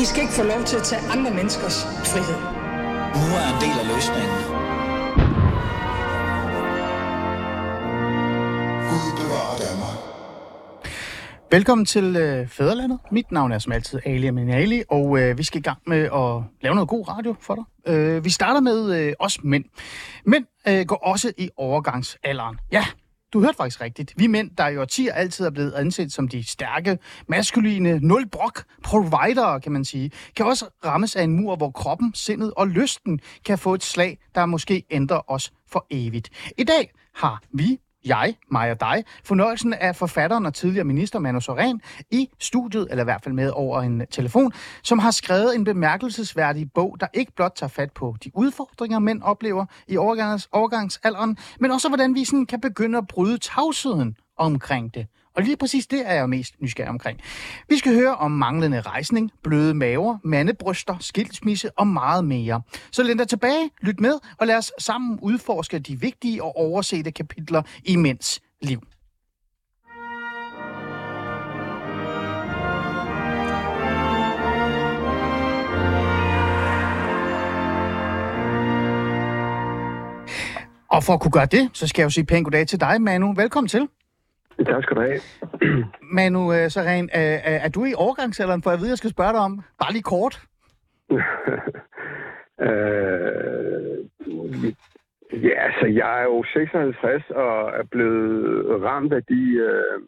I skal ikke få lov til at tage andre menneskers frihed. Nu er en del af løsningen. Gud bevarer Danmark. Velkommen til øh, Fæderlandet. Mit navn er som altid Ali Aminali, og øh, vi skal i gang med at lave noget god radio for dig. Øh, vi starter med øh, os mænd. Mænd øh, går også i overgangsalderen. Ja, du hørte faktisk rigtigt. Vi mænd, der i årtier altid er blevet anset som de stærke, maskuline, nul brok provider, kan man sige, kan også rammes af en mur, hvor kroppen, sindet og lysten kan få et slag, der måske ændrer os for evigt. I dag har vi, jeg, mig og dig, fornøjelsen af forfatteren og tidligere minister Manu Soren i studiet, eller i hvert fald med over en telefon, som har skrevet en bemærkelsesværdig bog, der ikke blot tager fat på de udfordringer, mænd oplever i overgangs, overgangsalderen, men også hvordan vi sådan kan begynde at bryde tavsheden omkring det. Og lige præcis det er jeg mest nysgerrig omkring. Vi skal høre om manglende rejsning, bløde maver, mandebryster, skilsmisse og meget mere. Så læn dig tilbage, lyt med, og lad os sammen udforske de vigtige og oversete kapitler i mænds liv. Og for at kunne gøre det, så skal jeg jo sige pænt goddag til dig, Manu. Velkommen til. Tak skal du have. Manu øh, Saren, øh, øh, er du i overgangsalderen, for jeg ved, jeg skal spørge dig om? Bare lige kort. øh, ja, altså, jeg er jo 56 og er blevet ramt af de, øh,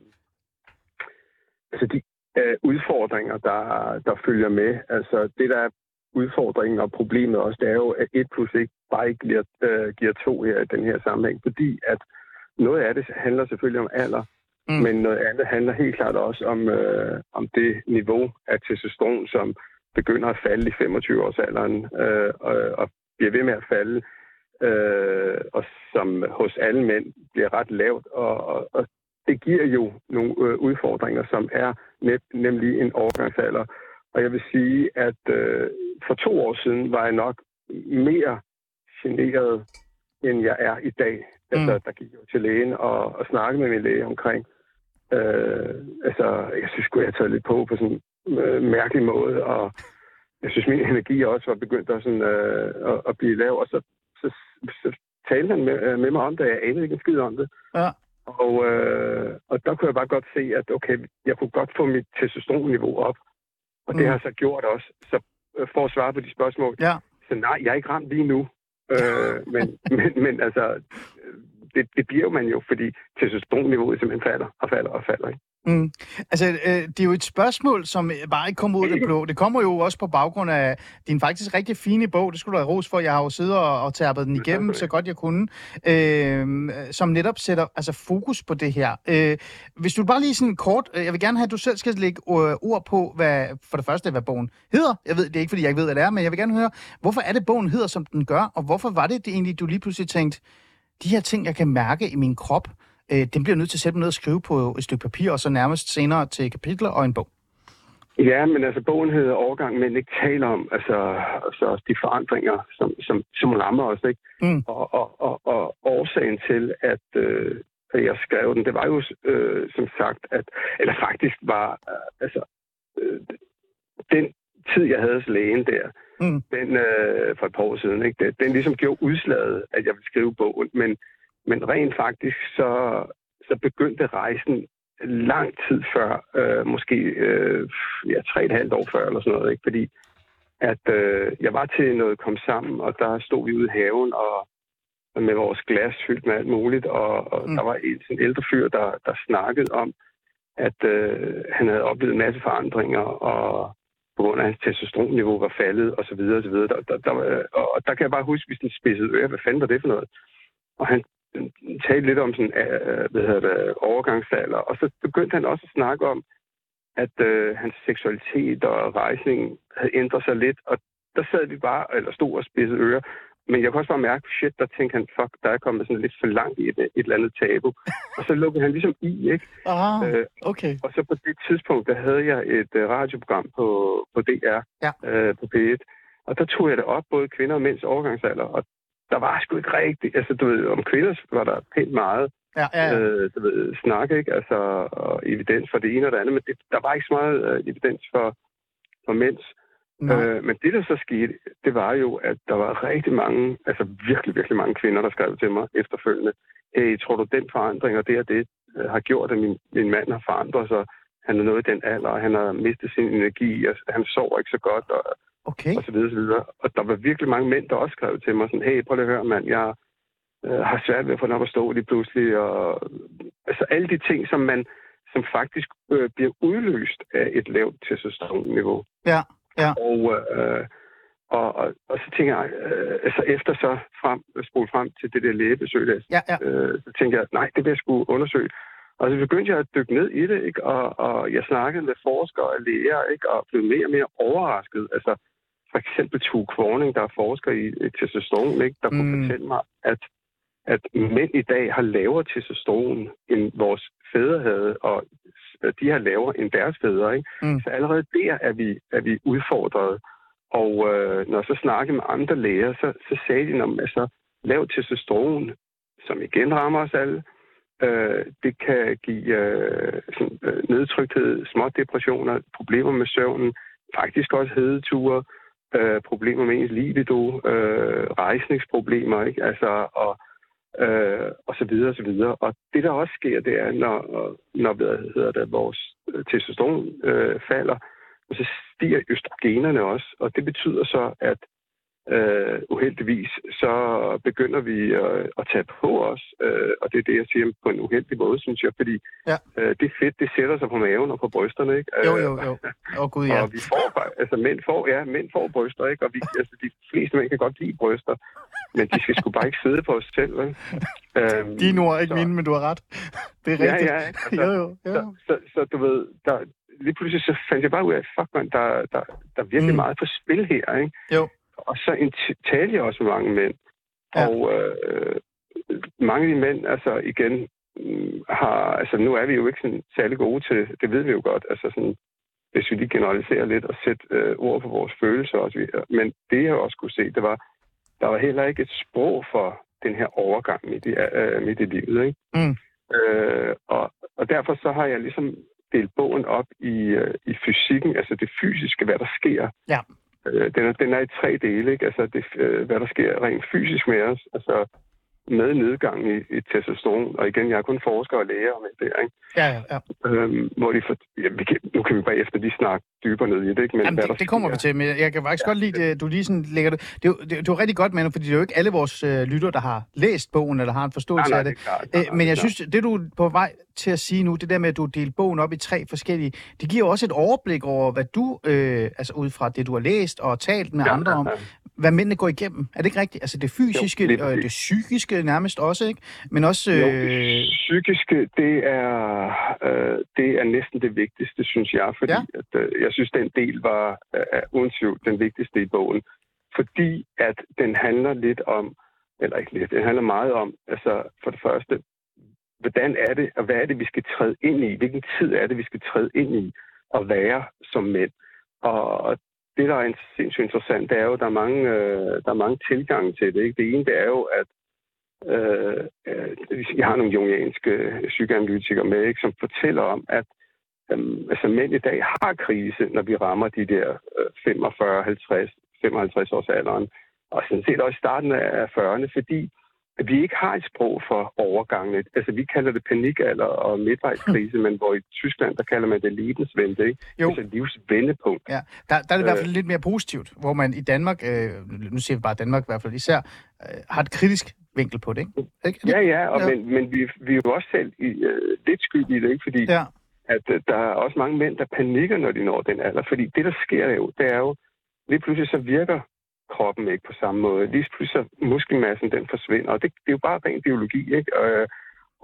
altså de øh, udfordringer, der, der følger med. Altså, det der er udfordringen og problemet også, det er jo, at 1 plus 1 bare ikke giver, øh, giver 2 her i den her sammenhæng, fordi at noget af det handler selvfølgelig om alder, mm. men noget andet handler helt klart også om, øh, om det niveau af testosteron, som begynder at falde i 25-årsalderen øh, og, og bliver ved med at falde, øh, og som hos alle mænd bliver ret lavt, og, og, og det giver jo nogle øh, udfordringer, som er net, nemlig en overgangsalder. Og jeg vil sige, at øh, for to år siden var jeg nok mere generet, end jeg er i dag. Mm. Altså, der gik jeg jo til lægen og, og snakkede med min læge omkring, øh, altså, jeg synes jeg har taget lidt på på sådan en øh, mærkelig måde, og jeg synes, min energi også var begyndt at, sådan, øh, at, at blive lav, og så, så, så talte han med, øh, med mig om det, jeg anede ikke en skid om det. Ja. Og, øh, og der kunne jeg bare godt se, at okay, jeg kunne godt få mit testosteronniveau op, og det Mm. har så gjort også. Så øh, for at svare på de spørgsmål, Ja. så nej, jeg er ikke ramt lige nu. Øh, men, men, men altså, det, det bliver man jo, fordi testosteronniveauet simpelthen falder og falder og falder. Ikke? Mm. Altså, øh, det er jo et spørgsmål, som bare ikke kommer ud af det blå. Det kommer jo også på baggrund af din faktisk rigtig fine bog. Det skulle du have ros for. Jeg har jo siddet og, og tærpet den igennem, så godt jeg kunne. Øh, som netop sætter altså, fokus på det her. Øh, hvis du bare lige sådan kort... øh, Jeg vil gerne have, at du selv skal lægge ord på, hvad, for det første, hvad bogen hedder. Jeg ved, det er ikke, fordi jeg ikke ved, hvad det er, men jeg vil gerne høre, hvorfor er det, bogen hedder, som den gør? Og hvorfor var det, det egentlig, du lige pludselig tænkte, de her ting, jeg kan mærke i min krop, øh, den bliver nødt til at sætte mig ned og skrive på et stykke papir, og så nærmest senere til kapitler og en bog. Ja, men altså bogen hedder Overgang, men ikke taler om altså, altså de forandringer, som, som, som rammer os. Ikke? Mm. Og, og, og, og årsagen til, at, øh, at jeg skrev den, det var jo øh, som sagt, at, eller faktisk var, øh, altså, øh, den tid, jeg havde hos lægen der, Mm. den øh, for et par år siden, ikke? Den, den ligesom gjorde udslaget, at jeg ville skrive bogen, men, men rent faktisk så, så begyndte rejsen lang tid før, øh, måske øh, ja, tre og et halvt år før eller sådan noget, ikke? fordi at øh, jeg var til noget kom sammen, og der stod vi ude i haven og med vores glas fyldt med alt muligt, og, og Mm. der var en sådan ældre fyr, der, der snakkede om, at øh, han havde oplevet en masse forandringer, og på grund af hans testosteronniveau var faldet, og så videre, og så videre. Der, der, der, og der kan jeg bare huske, hvis den spidsede øre, hvad fanden var det for noget? Og han øh, talte lidt om sådan, øh, hvad hedder det, overgangsalder, og så begyndte han også at snakke om, at øh, hans seksualitet og rejsning havde ændret sig lidt, og der sad vi bare, eller stod og spidsede ører, men jeg kunne også bare mærke, shit, der tænkte han, fuck, der er kommet sådan lidt for langt i et, et eller andet tabu. Og så lukkede han ligesom i, ikke? Ah, Øh, okay. og så på det tidspunkt, der havde jeg et uh, radioprogram på, på DR, Ja. øh, på P1. Og der tog jeg det op, både kvinder og mænds overgangsalder. Og der var sgu ikke rigtigt, altså du ved, om kvinder var der pænt meget Ja, ja, ja. øh, du ved, snak, ikke? Altså, og evidens for det ene og det andet, men det, der var ikke så meget øh, evidens for, for mænds. Øh, men det, der så skete, det var jo, at der var rigtig mange, altså virkelig, virkelig mange kvinder, der skrev til mig efterfølgende, hey, tror du, den forandring og det og det øh, har gjort, at min, min mand har forandret sig? Han er nået i den alder, og han har mistet sin energi, og han sover ikke så godt, og, Okay. og så videre, så videre. Og der var virkelig mange mænd, der også skrev til mig sådan, hey, prøv lige at høre, mand, jeg øh, har svært ved at få den op at stå lige pludselig, og altså alle de ting, som man som faktisk øh, bliver udløst af et lavt testosteronniveau. Ja, ja. Og, øh, og, og, og så tænker jeg, øh, altså efter så frem, spole frem til det der lægebesøg, der, Ja, ja. øh, så tænkte jeg, nej, det vil jeg skulle undersøge. Og så begyndte jeg at dykke ned i det, ikke? Og, og jeg snakkede med forskere og læger, ikke? og blev mere og mere overrasket. Altså, for eksempel Tue Kvorning, der er forsker i, testosteron, ikke? der kunne Mm. fortælle mig, at, at mænd i dag har lavere testosteron, end vores fædre havde, og de har lavere end deres fædre. Ikke? Mm. Så allerede der er vi, er vi udfordret. Og øh, når jeg så snakkede med andre læger, så, så sagde de, at altså, lav testosteron, som igen rammer os alle, øh, det kan give øh, sådan, øh, nedtrykthed, små depressioner, problemer med søvnen, faktisk også hedeture, øh, problemer med ens libido, øh, rejsningsproblemer, ikke? Altså, og, øh, og så videre, og så videre. Og det, der også sker, det er, når, når hvad hedder det, vores testosteron øh, falder, så stiger østrogenerne også, og det betyder så, at øh, uheldigvis, så begynder vi øh, at tage på os, øh, og det er det, jeg siger på en uheldig måde, synes jeg, fordi Ja. øh, det fedt, det sætter sig på maven og på brysterne, ikke? Jo, Øh, jo, jo. Åh, oh, gud, ja. og vi får, altså mænd får, ja, mænd får bryster, ikke? Og vi, altså, de fleste mænd kan godt lide bryster, men de skal sgu bare ikke sidde på os selv, vel? Øhm, Dine ord er ikke så- mine, men du har ret. Det er Ja, rigtigt. ja, altså, Jo, jo, jo. så, så, så du ved, der, lige pludselig så fandt jeg bare ud af, fuck man, der, der, der er virkelig Mm. meget på spil her, ikke? Jo. Og så talte jeg også med mange mænd. Ja. Ja. Og øh, mange af de mænd, altså igen, mm, har, altså nu er vi jo ikke sådan særlig gode til, det ved vi jo godt, altså sådan, hvis vi lige generaliserer lidt og sætte øh, ord på vores følelser og så videre. Men det jeg også kunne se, det var, der var heller ikke et sprog for den her overgang midt i, øh, midt i livet, ikke? Mm. Øh, og, og derfor så har jeg ligesom delt bogen op i, øh, i fysikken, altså det fysiske, hvad der sker. Ja. Øh, den, er, den er i tre dele, ikke? Altså det, øh, hvad der sker rent fysisk med os, altså med nedgang i, i testosteron. Og igen, jeg er kun forsker og læger om det, ikke? Ja, ja, ja. Øhm, hvor de for, ja, vi kan, nu kan vi bare efter lige snakke dybere ned i det, ikke? Men Jamen, hvad der det, det kommer vi til, men jeg kan faktisk godt lide, at du lige sådan lægger det. Det er jo, det, er jo rigtig godt, Manu, fordi det er jo ikke alle vores øh, lytter, der har læst bogen, eller har en forståelse Nej, nej, af det. det klart. Nej, Øh, nej, men jeg det synes, det du er på vej til at sige nu, det der med, at du deler bogen op i tre forskellige, det giver jo også et overblik over, hvad du, øh, altså ud fra det, du har læst og talt med Ja, andre ja, om, ja. Hvad mændene går igennem. Er det ikke rigtigt? Altså det fysiske lige og det psykiske nærmest også, ikke? Men også... Jo, Øh, det psykiske, det er, øh, det er næsten det vigtigste, synes jeg, fordi Ja. at, øh, jeg synes, den del var øh, uden tvivl den vigtigste i bogen. Fordi at den handler lidt om, eller ikke lidt, den handler meget om, altså for det første, hvordan er det, og hvad er det, vi skal træde ind i? Hvilken tid er det, vi skal træde ind i at være som mænd? Og det, der er en- sindssygt interessant, det er jo, at der er mange, øh, der er mange tilgange til det. Ikke? Det ene, det er jo, at øh, øh, jeg har nogle jungianske øh, psykoanalytikere med, ikke, som fortæller om, at øh, altså, mænd i dag har krise, når vi rammer de der øh, 45, 50, 55 års alderen, og sådan set også i starten af 40'erne, fordi at vi ikke har et sprog for overgangene. Altså, vi kalder det panikalder og midtvejskrise, men hvor i Tyskland, der kalder man det Lebenswende, ikke? Jo. Altså livsvendepunkt. Ja, der, der er det i hvert Øh. fald lidt mere positivt, hvor man i Danmark, øh, nu siger vi bare Danmark i hvert fald især, øh, har et kritisk vinkel på det, ikke? ikke? Ja, ja, og Ja. Men, men vi, vi er jo også selv i, øh, lidt skyld i det, ikke? Fordi Ja, at øh, der er også mange mænd, der panikker, når de når den alder. Fordi det, der sker jo, det er jo, lige pludselig så virker kroppen ikke på samme måde. Lige pludselig så muskelmassen, den forsvinder. Og det, det er jo bare ren biologi, ikke? Øh,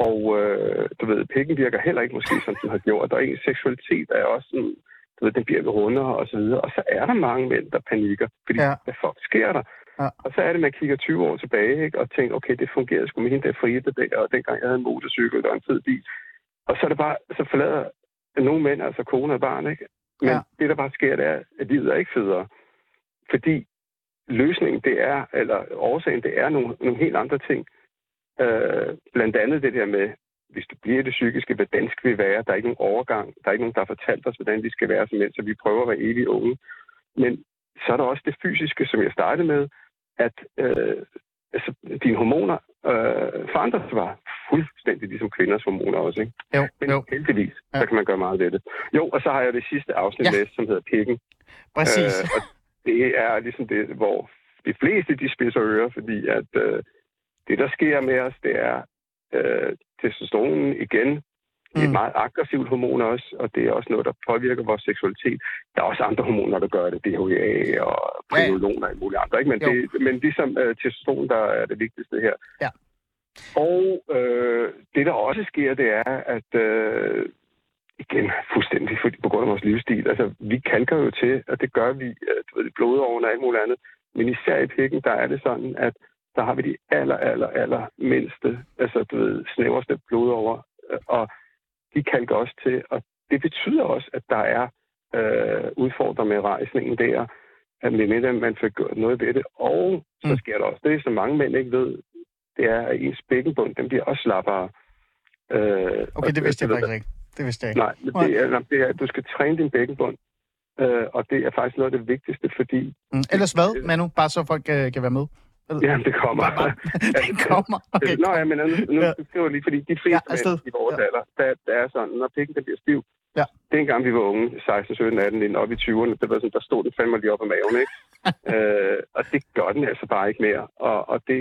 og øh, du ved, pikken virker heller ikke måske, som den har gjort. Og ens seksualitet er også sådan, du ved, den bliver rundere og så videre. Og så er der mange mænd, der panikker. Fordi, Ja. hvad fuck sker der? Ja. Og så er det, man kigger 20 år tilbage, ikke? Og tænker, okay, det fungerede sgu med hende der Frida der, og dengang jeg havde en motorcykel og en fed bil. Og så er det bare, så forlader nogle mænd, altså kone og barn, ikke? Men ja. det, der bare sker, det er, at livet er ikke federe. Fordi løsningen, det er, eller årsagen, det er nogle, nogle helt andre ting. Øh, blandt andet det der med, hvis du bliver det psykiske, hvordan skal vi være? Der er ikke nogen overgang. Der er ikke nogen, der har fortalt os, hvordan vi skal være som mænd, så vi prøver at være evigt unge. Men så er der også det fysiske, som jeg startede med, at øh, altså, dine hormoner øh, forandrer sig bare fuldstændig ligesom kvinders hormoner også. Ikke? Jo, Men jo, heldigvis, Ja. så kan man gøre meget ved det. Jo, og så har jeg det sidste afsnit ja. med, som hedder Pikken. præcis. Øh, og det er ligesom det, hvor de fleste de spidser ører, fordi at øh, det, der sker med os, det er øh, testosteronen igen. Det er et Mm. meget aggressivt hormon også, og det er også noget, der påvirker vores seksualitet. Der er også andre hormoner, der gør det, DHEA og prionolon og alt muligt andre. Ikke? Men, Jo. det, men ligesom øh, testosteron, der er det vigtigste her. Ja. Og øh, det, der også sker, det er, at øh, igen, fuldstændig fordi, på grund af vores livsstil. Altså, vi kalker jo til, og det gør vi øh, du ved, blodårene og alt muligt andet. Men især i pikken, der er det sådan, at der har vi de aller, aller, aller mindste, altså du ved, snæverste blodårer. Øh, Og de kalker også til, og det betyder også, at der er øh, udfordringer med rejsningen der, at medmindre man får gjort noget ved det. Og så Mm. sker der også det, som mange mænd ikke ved, det er, at ens bækkenbund, den bliver også slappere. Øh, Okay, og det vidste jeg faktisk ikke. Det vidste jeg ikke. Nej, men det er, det er, at du skal træne din bækkenbund. Øh, og det er faktisk noget af det vigtigste, fordi... Mm. Ellers hvad, Manu? Bare så folk øh, kan være med. Jamen, det kommer. Det kommer. Okay, Nå, ja, men nu, nu Ja. ja. skriver jeg lige, fordi de Ja, fleste ja, mænd i vores Ja. ja. alder, der, der er sådan, når pikken den bliver stiv, Ja. dengang vi var unge, 16, 17, 18, 19, op i 20'erne, det var sådan, der stod den fandme lige op ad maven, ikke? øh, og det gør den altså bare ikke mere. Og, og det,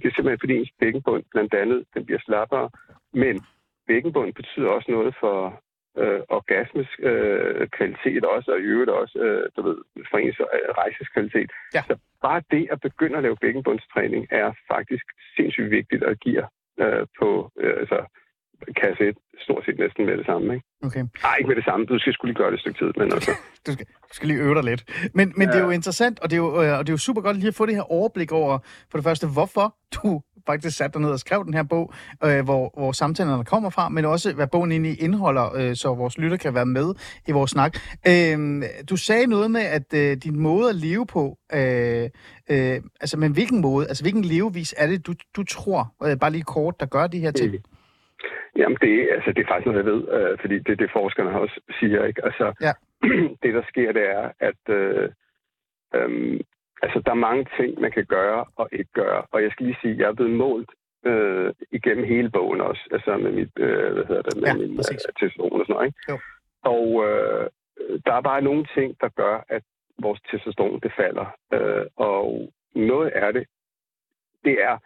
det er simpelthen fordi ens bækkenbund, blandt andet, den bliver slappere. Men bækkenbund betyder også noget for øh, orgasmes øh, kvalitet også, og i øvrigt også, øh, du ved, for ens øh, rejseskvalitet. Ja. Så bare det at begynde at lave bækkenbundstræning er faktisk sindssygt vigtigt og giver øh, på øh, altså, kasse 1 stort set næsten med det samme. Ikke? Okay. Nej, ikke med det samme. Du skal skulle lige gøre det et stykke tid, men altså... Du skal, du skal lige øve dig lidt. Men, men ja. det er jo interessant, og det er jo, øh, og det er jo super godt lige at få det her overblik over, for det første, hvorfor du faktisk satte dig ned og skrev den her bog, øh, hvor, hvor samtalerne kommer fra, men også, hvad bogen egentlig indeholder, øh, så vores lytter kan være med i vores snak. Øh, du sagde noget med, at øh, din måde at leve på, øh, øh, altså, men hvilken måde, altså hvilken levevis er det, du, du tror, øh, bare lige kort, der gør de her ting? Mm. Jamen, det, altså, det er faktisk noget, jeg ved, øh, fordi det er det, forskerne også siger. Ikke? Altså, Ja. det, der sker, det er, at øh, øh, altså, der er mange ting, man kan gøre og ikke gøre. Og jeg skal lige sige, at jeg er blevet målt øh, igennem hele bogen også, altså med mit, øh, hvad hedder det, med Ja, min præcis. øh, testosteron og sådan noget. Ikke? Jo. Og øh, der er bare nogle ting, der gør, at vores testosteron, det falder. Øh, og noget af det, det er,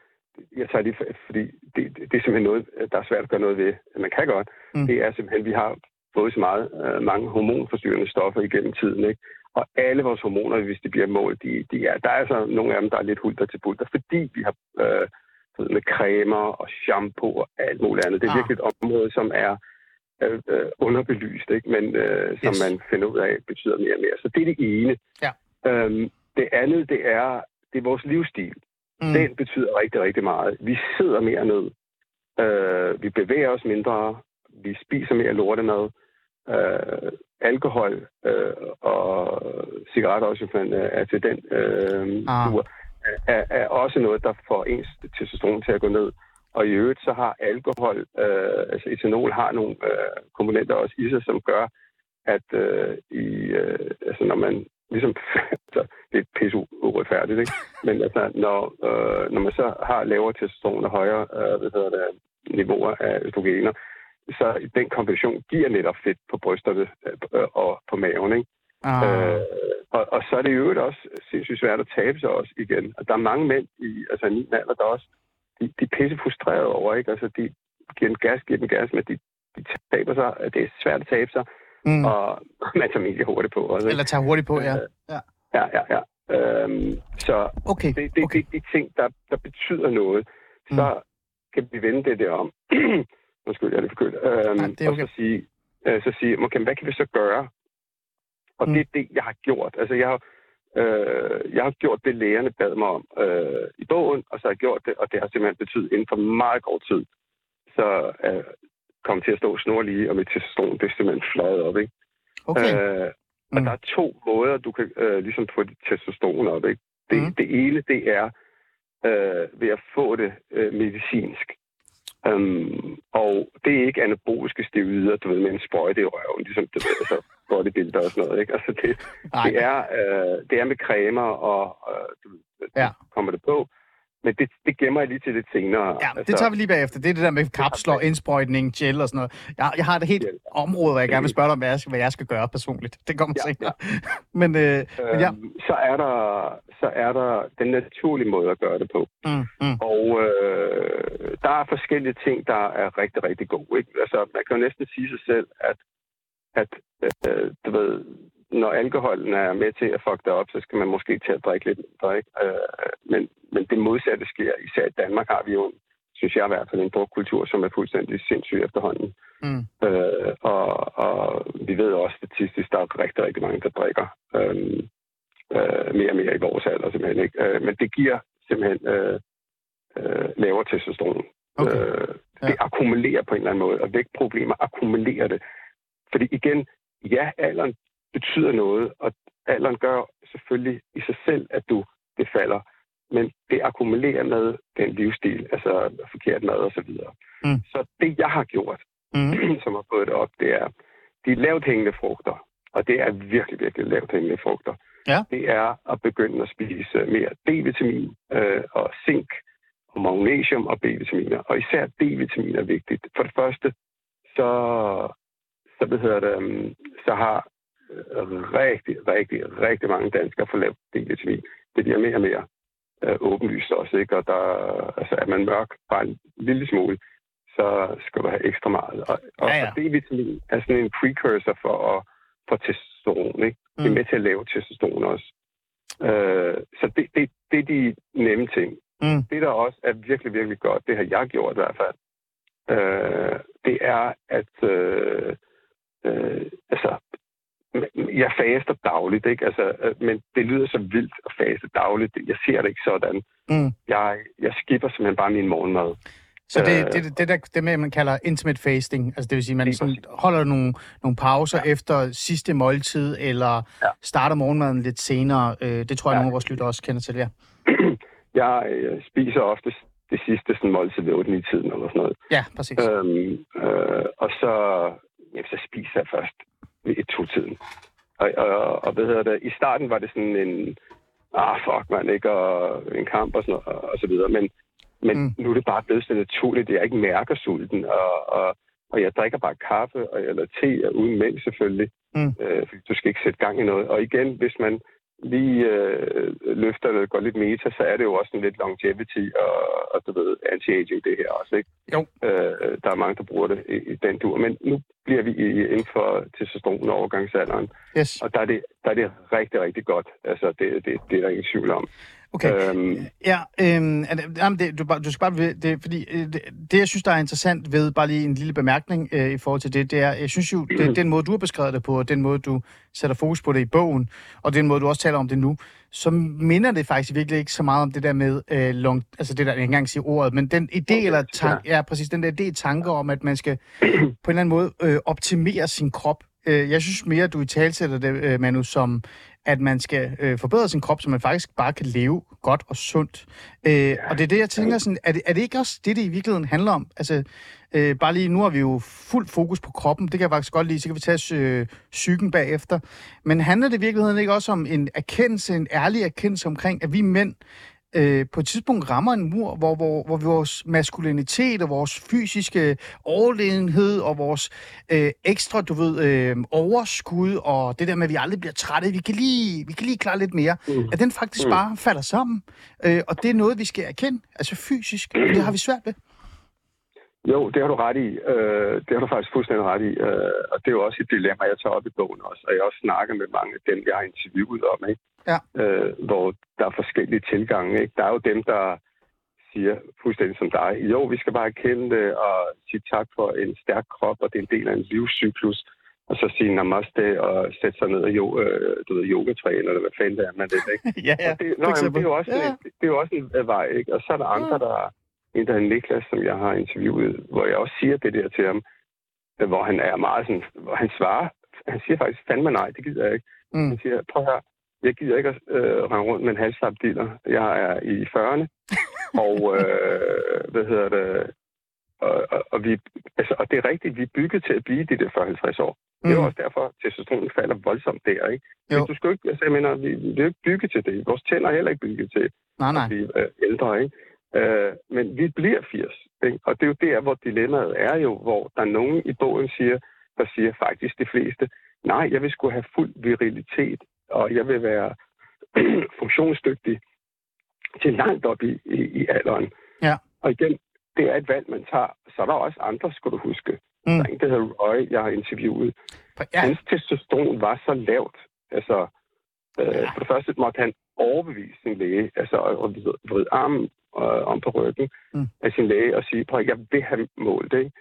jeg tager lige, for- fordi det, det, det er simpelthen noget, der er svært at gøre noget ved. Man kan godt. Mm. Det er simpelthen, vi har fået så meget, øh, mange hormonforstyrrende stoffer igennem tiden, ikke? Og alle vores hormoner, hvis de bliver målt, de, de er, der er altså nogle af dem, der er lidt hulter til bulter, fordi vi har øh, med cremer og shampoo og alt muligt andet. Det er Ah. virkelig et område, som er øh, øh, underbelyst, ikke? men øh, som Yes. man finder ud af betyder mere og mere. Så det er det ene. Ja. Øhm, det andet, det er, det er vores livsstil. Mm. Den betyder rigtig, rigtig meget. Vi sidder mere ned. Øh, vi bevæger os mindre. Vi spiser mere lortemad. Øh, alkohol øh, og cigaretter også, hvis man øh, er til den øh, Ah. tur, er, er også noget, der får ens testosteron til at gå ned. Og i øvrigt så har alkohol, øh, altså etanol, har nogle øh, komponenter også i sig, som gør, at øh, i, øh, altså når man ligesom, altså, det er pisse uretfærdigt, ikke? Men altså, når, øh, når man så har lavere testosteron og højere øh, hvad hedder det, niveauer af østrogener, så den kombination giver netop fedt på brysterne øh, og på maven, ikke? Ah, Øh, og, og så er det i øvrigt også sindssygt svært at tabe sig også igen. Og der er mange mænd i, altså i min alder, der også, de, de er pisse frustrerede over, ikke? Altså, de giver en gas, giver den gas, men de, de taber sig. Det er svært at tabe sig, mm. og man tager mega hurtigt på også, ikke? Eller tage hurtigt på, ja. Øh, ja. Ja, ja, ja. Øhm, så Okay, det, det, okay. det, de ting, der, der betyder noget, så kan vi vende det der om. Undskyld, jeg er lidt forkølet. Øhm, Nej, det er okay. Og så sige, øh, så sige okay, hvad kan vi så gøre? Og Mm. det er det, jeg har gjort. Altså, jeg har, øh, jeg har gjort det, lægerne bad mig om øh, i bogen, og så har jeg gjort det, og det har simpelthen betydet inden for meget kort tid, så øh, kom til at stå snorlige, og mit testosteron, er simpelthen fløjet op, ikke? okay. Øh, og Mm. der er to måder, du kan øh, ligesom få dit testosteron op. Ikke? Det, Mm. det ene, det er øh, ved at få det øh, medicinsk. Øhm, og det er ikke anaboliske steroider, du ved, med en sprøjte i røven, ligesom det ved, altså bodybuilder og sådan noget, ikke? Altså det, det, er, øh, det er med cremer, og øh, du, Ja. kommer det på. Men det, det gemmer jeg lige til lidt senere. Ja, det tager vi lige bagefter. Det er det der med kapsler, indsprøjtning, gel og sådan noget. Jeg, jeg har et helt Gel. område, hvor jeg gerne vil spørge dig om, hvad jeg skal, hvad jeg skal gøre personligt. Det kommer Ja, senere. Men, øh, men ja. Øhm, så, er der, så er der den naturlige måde at gøre det på. Mm, mm. Og øh, der er forskellige ting, der er rigtig, rigtig gode. Ikke? Altså, man kan jo næsten sige sig selv, at, at øh, du ved, når alkoholen er med til at fuck dig op, så skal man måske til at drikke lidt mindre. Ikke? Øh, men, men det modsatte sker. Især i Danmark har vi jo, en, synes jeg i hvert fald, en drukkultur, som er fuldstændig sindssyg efterhånden. Mm. Øh, og, og vi ved også statistisk, der er rigtig, rigtig mange, der drikker øh, øh, mere og mere i vores alder simpelthen. Ikke? Øh, men det giver simpelthen øh, øh, lavere testosteron. Okay. Øh, Ja. det akkumulerer på en eller anden måde, og vægtproblemer akkumulerer det. Fordi igen, ja, alderen betyder noget, og alderen gør selvfølgelig i sig selv, at du det falder. Men det akkumulerer med den livsstil, altså forkert mad og så videre. Mm. Så det, jeg har gjort, Mm. som har fået det op, det er de lavt hængende frugter. Og det er virkelig, virkelig lavt hængende frugter. Ja. Det er at begynde at spise mere D-vitamin øh, og zink og magnesium og B-vitaminer. Og især D-vitamin er vigtigt. For det første, så, så, hvad hedder det, øhm, så har rigtig, rigtig, rigtig mange danskere for lavt D-vitamin. Det bliver mere og mere øh, åbenlyst også, ikke? Og der, altså, er man mørk bare en lille smule, så skal du have ekstra meget. Og, og, Ja, ja. og D-vitamin er sådan en precursor for, at, for testosteron, ikke? Det er Mm. med til at lave testosteron også. Øh, så det, det, det er de nemme ting. Mm. Det, der også er virkelig, virkelig godt, det har jeg gjort i hvert fald, øh, det er, at øh, øh, altså, jeg faster dagligt, ikke? Altså, øh, men det lyder så vildt at faste dagligt. Jeg ser det ikke sådan. Mm. Jeg, jeg skipper simpelthen bare min morgenmad. Så det, Øh. det, det, der, det med, man kalder intimate fasting, altså det vil sige, man sådan holder nogle, nogle pauser ja. efter sidste måltid, eller ja. Starter morgenmaden lidt senere. Øh, det tror jeg, ja. Nogle af vores lytter også kender til, ja. Jeg øh, spiser ofte det sidste sådan, måltid ved 8 tiden eller sådan noget. Ja, præcis. Øhm, øh, og så, ja, så spiser jeg først et to-tiden. Og, og, og hvad hedder det? I starten var det sådan en, ah fuck man, ikke? Og en kamp og sådan noget, og, og så videre. Men, men mm. nu er det bare blevet så naturligt, at jeg ikke mærker sulten. Og, og, og jeg drikker bare kaffe og, eller te, og uden mælk selvfølgelig. Mm. Øh, fordi du skal ikke sætte gang i noget. Og igen, hvis man lige øh, løfter det, går lidt meta, så er det jo også en lidt longevity og, og du ved, anti-aging det her også, ikke? Jo. Øh, der er mange, der bruger det i, i den dur. Men nu bliver vi i, inden for testosteron og overgangsalderen, Yes. og der er, det, der er det rigtig, rigtig godt. Altså, det, det, det er der ingen tvivl om. Okay. Øhm, Ja, øhm, jamen det, du, du skal bare det, fordi øh, det, det, jeg synes, der er interessant ved, bare lige en lille bemærkning øh, i forhold til det, det er, jeg synes jo, det, den måde, du har beskrevet det på, og den måde, du sætter fokus på det i bogen, og den måde, du også taler om det nu, så minder det faktisk virkelig ikke så meget om det der med, øh, long, altså det der, jeg kan ikke engang sige ordet, men den idé Okay, eller tanke, ja. præcis, den der idé, tanker om, at man skal på en eller anden måde øh, optimere sin krop. Øh, jeg synes mere, at du i talsætter det, øh, Manu, som at man skal øh, forbedre sin krop, så man faktisk bare kan leve godt og sundt. Øh, ja. Og det er det, jeg tænker sådan, er det, er det ikke også det, det i virkeligheden handler om? Altså, øh, bare lige nu har vi jo fuld fokus på kroppen, det kan jeg faktisk godt lide, så kan vi tage øh, psyken bagefter. Men handler det i virkeligheden ikke også om en erkendelse, en ærlig erkendelse omkring, at vi mænd øh, på et tidspunkt rammer en mur, hvor, hvor, hvor vores maskulinitet og vores fysiske overlegenhed og vores øh, ekstra, du ved, øh, overskud og det der med, at vi aldrig bliver trætte, vi kan lige, vi kan lige klare lidt mere, mm. at den faktisk mm. bare falder sammen. Øh, og det er noget, vi skal erkende, altså fysisk, og det har vi svært ved. Jo, det har du ret i. Øh, det har du faktisk fuldstændig ret i. Øh, og det er jo også et dilemma, jeg tager op i bogen også. Og jeg også snakker med mange af dem, jeg har interviewet om, ikke? Ja. Øh, hvor der er forskellige tilgange. Ikke? Der er jo dem, der siger fuldstændig som dig, jo, vi skal bare erkende det og sige tak for en stærk krop, og det er en del af en livscyklus. Og så sige namaste og sætte sig ned og jo, øh, du ved, yogatræne, eller hvad fanden det er, man det ikke? ja, ja, Og det, nå, jamen, det, er jo også, Ja. ja. det er jo også en øh, vej, ikke? Og så er der andre, der en, der hedder Niklas, som jeg har interviewet, hvor jeg også siger det der til ham, øh, hvor han er meget sådan, hvor han svarer, han siger faktisk, fandme nej, det gider jeg ikke. Mm. Han siger, prøv her, jeg gider ikke at øh, rende rundt med en halvslap dealer. Jeg er i 40'erne, og øh, hvad hedder det, og, og, og, vi, altså, og det er rigtigt, vi er bygget til at blive de der 40-50 år. Det er Mm. også derfor, at testosteronen falder voldsomt der, ikke? Jo. Men du skal ikke, altså, jeg mener, vi, vi er jo ikke bygget til det. Vores tænder er heller ikke bygget til Nej, nej. at blive øh, ældre, ikke? Øh, men vi bliver 80, ikke? Og det er jo der, hvor dilemmaet er jo, hvor der er nogen i bogen siger, der siger faktisk de fleste, nej, jeg vil skulle have fuld virilitet, og jeg vil være funktionsdygtig til langt op i, i, i alderen. Ja. Og igen, det er et valg, man tager. Så er der også andre, skal du huske. Mm. Der er en, der hedder Roy, jeg har interviewet. Ja, Hans testosteron var så lavt. Altså, øh, Ja. for det første måtte han overbevise sin læge, altså at vride- armen øh, om på ryggen Mm. af sin læge og sige, prøv at jeg vil have målt det.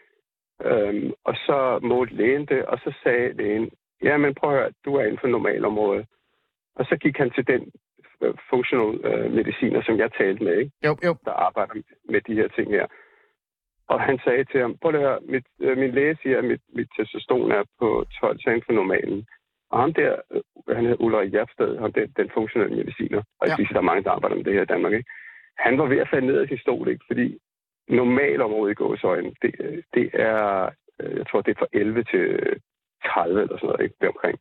Øhm, og så målte lægen det, og så sagde lægen, ja, men prøv at høre, du er inden for normalområdet. Og så gik han til den øh, functional øh, mediciner, som jeg talte med, ikke? jo, jo. der arbejder med de her ting her. Og han sagde til ham, prøv at høre, mit, øh, min læge siger, at mit, mit testosteron er på 12 til for normalen. Og ham der, øh, han hedder Ulrik Jafsted, ham den, den funktionelle mediciner, og Ja. jeg siger, der er mange, der arbejder med det her i Danmark, ikke? Han var ved at falde ned af sin stol, ikke? Fordi normalområdet i gåsøjne, det, øh, det er, øh, jeg tror, det er fra 11 til 30 eller sådan noget, ikke? Deromkring.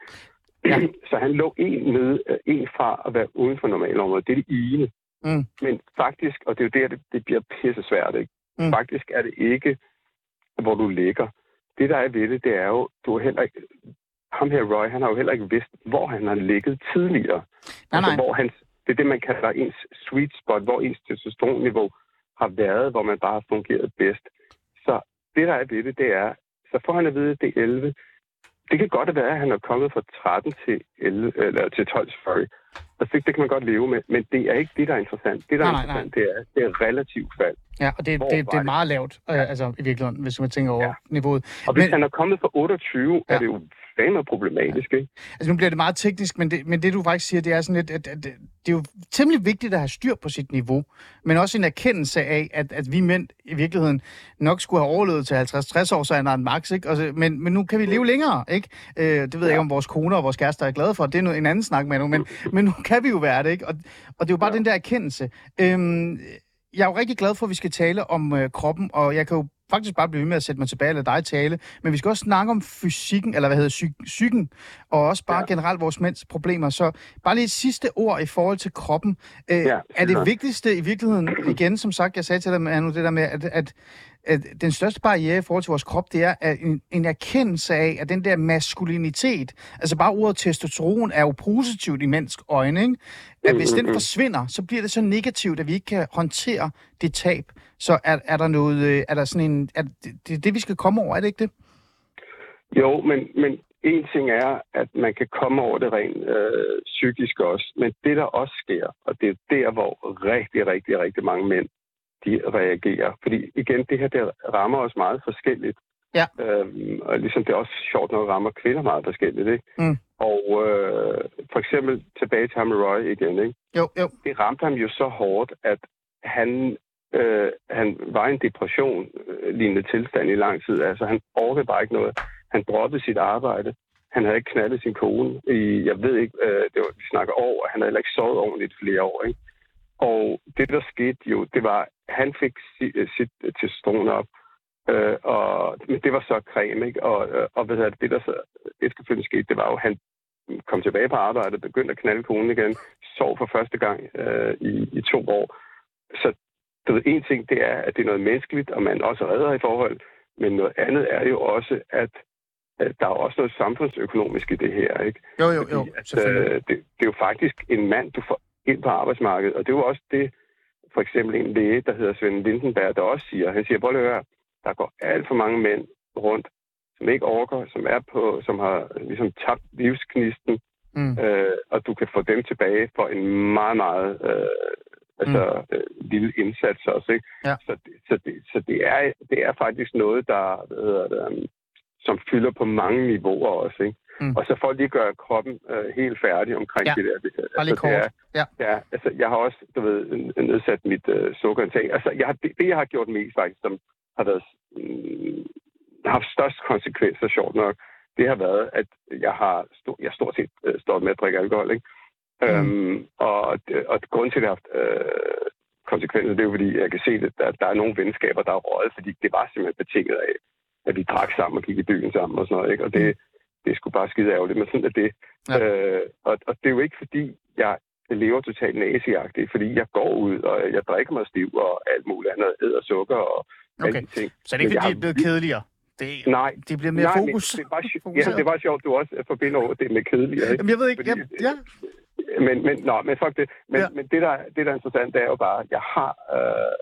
Ja. Så han lå en, nede, øh, en fra at være uden for normalområdet. Det er det ene. Mm. Men faktisk, og det er jo der, det, det bliver pisse svært, ikke? Mm. Faktisk er det ikke, hvor du ligger. Det, der er ved det, det er jo, du har heller ikke, ham her Roy, han har jo heller ikke vidst, hvor han har ligget tidligere. Nej, nej. Altså, hvor hans, det er det, man kalder ens sweet spot, hvor ens testosteronniveau har været, hvor man bare har fungeret bedst. Så det, der er ved det, det er, så får han at vide, at det er 11. Det kan godt være, at han er kommet fra 13 til, 11, eller til 12, sorry. Altså, det, det kan man godt leve med, men det er ikke det, der er interessant. Det, der Nej, er nej, interessant, det er, det er relativt fald. Ja, og det, Hvor det, det er meget lavt, øh, altså i virkeligheden, hvis man tænker over Ja. niveauet. Og hvis Men- han er kommet fra 28, Ja. ja. er det jo fandme problematisk, ikke? Altså nu bliver det meget teknisk, men det, men det du faktisk siger, det er sådan lidt, at, at, det er jo temmelig vigtigt at have styr på sit niveau, men også en erkendelse af, at, at vi mænd i virkeligheden nok skulle have overlevet til 50-60 år, så er en max, ikke? Og så, men, men nu kan vi leve længere, ikke? Øh, det ved jeg ikke, om vores koner og vores kærester er glade for, det er noget, en anden snak med nu, men, men nu kan vi jo være det, ikke? Og, og det er jo bare ja. den der erkendelse. Øhm, jeg er jo rigtig glad for, at vi skal tale om øh, kroppen, og jeg kan jo faktisk bare blive ved med at sætte mig tilbage eller dig tale, men vi skal også snakke om fysikken, eller hvad hedder psy- psyken, og også bare ja. Generelt vores mænds problemer. Så bare lige sidste ord i forhold til kroppen. Øh, Ja, er det vigtigste i virkeligheden, igen som sagt, jeg sagde til dig, Manu, det der med, at, at den største barriere i forhold til vores krop, det er en, en erkendelse af, at den der maskulinitet, altså bare ordet testosteron er jo positivt i mennesks øjne, ikke? At hvis den mm. forsvinder, så bliver det så negativt, at vi ikke kan håndtere det tab. Så er, er der noget, øh, er der sådan en, er det, det er det, vi skal komme over, er det ikke det? Jo, men, men en ting er, at man kan komme over det rent øh, psykisk også, men det, der også sker, og det er der, hvor rigtig, rigtig, rigtig mange mænd, de reagerer. Fordi igen, det her, det rammer os meget forskelligt. Ja. Øhm, og ligesom det også sjovt nok rammer kvinder meget forskelligt, ikke? Mm. Og øh, for eksempel tilbage til ham med Roy igen, ikke? Jo, jo. det ramte ham jo så hårdt, at han, øh, han var i en depression øh, lignende tilstand i lang tid. Altså, han orkede bare ikke noget. Han droppede sit arbejde. Han havde ikke knaldet sin kone i, jeg ved ikke, øh, det var, vi snakker år, og han havde heller ikke sovet ordentligt i flere år. Ikke? Og det, der skete jo, det var, han fik sit, øh, sit testosteron op, øh, og, men det var så creme, ikke? Og, øh, og hvad det, det, der så efterfølgende skete, det var jo, at han kom tilbage på arbejde, begyndte at knalde konen igen, sov for første gang øh, i, i to år. Så du ved, en ting, det er, at det er noget menneskeligt, og man også redder i forhold, men noget andet er jo også, at, der er også noget samfundsøkonomisk i det her, ikke? Jo, jo, jo, Fordi, at, øh, det, det er jo faktisk en mand, du får ind på arbejdsmarkedet, og det er jo også det, for eksempel en læge, der hedder Svend Lindenberg, der også siger, han siger, prøv at høre, der går alt for mange mænd rundt, som ikke orker, som er på, som har ligesom tabt livsknisten, Mm. øh, og du kan få dem tilbage for en meget, meget øh, altså, mm. øh, lille indsats også. Ikke? Ja. Så, så, det, så det, er, det er faktisk noget, der hvad hedder det, um, som fylder på mange niveauer også. Ikke? Mm. Og så for lige at gøre kroppen øh, helt færdig omkring Ja. det der. Det, Bare lige det er, kort. Ja. Ja, altså jeg har også, du ved, nedsat mit øh, sukkerindtag. Altså jeg har, det, det, jeg har gjort mest faktisk, som har været, mm, har haft størst konsekvenser, sjovt nok, det har været, at jeg har stor, jeg stort set øh, stået med at drikke alkohol, ikke? Mm. Mm. Øhm, og, det- og grunden til, at jeg har haft øh, konsekvenser, det er jo fordi, jeg kan se, at der, der er nogle venskaber, der er røget, fordi det var simpelthen betinget af, at vi drak sammen og gik i byen sammen og sådan noget. Ikke? Og det, det er sgu bare skide ærgerligt, men sådan er det. Ja. Øh, og, og det er jo ikke fordi, jeg lever totalt naziagtigt, fordi jeg går ud, og jeg drikker mig stiv og alt muligt andet, æder sukker og Okay. alle ting. Så det er ikke, fordi det er blevet kedeligere. Det, Nej, det bliver mere Nej, fokus. Det, var, ja, det var sjovt, du også forbinder over det med kedeligere. Ikke? Jamen, jeg ved ikke. Fordi- Ja, ja. Men, men, nå, men fuck det. Men, ja. men det, der, det, der er interessant, det er jo bare, jeg har... Øh,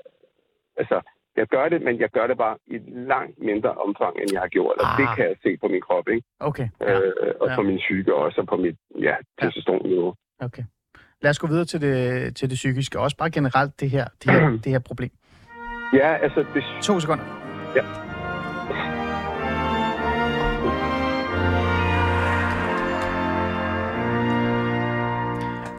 altså, jeg gør det, men jeg gør det bare i langt mindre omfang, end jeg har gjort. Og Ah. det kan jeg se på min krop, ikke? Okay. Ja. Øh, og Ja. på min psyke også, og på mit ja, testosteronniveau. Okay. Lad os gå videre til det, til det psykiske. Også bare generelt det her, det her, det her problem. Ja, altså, det, To sekunder. Ja.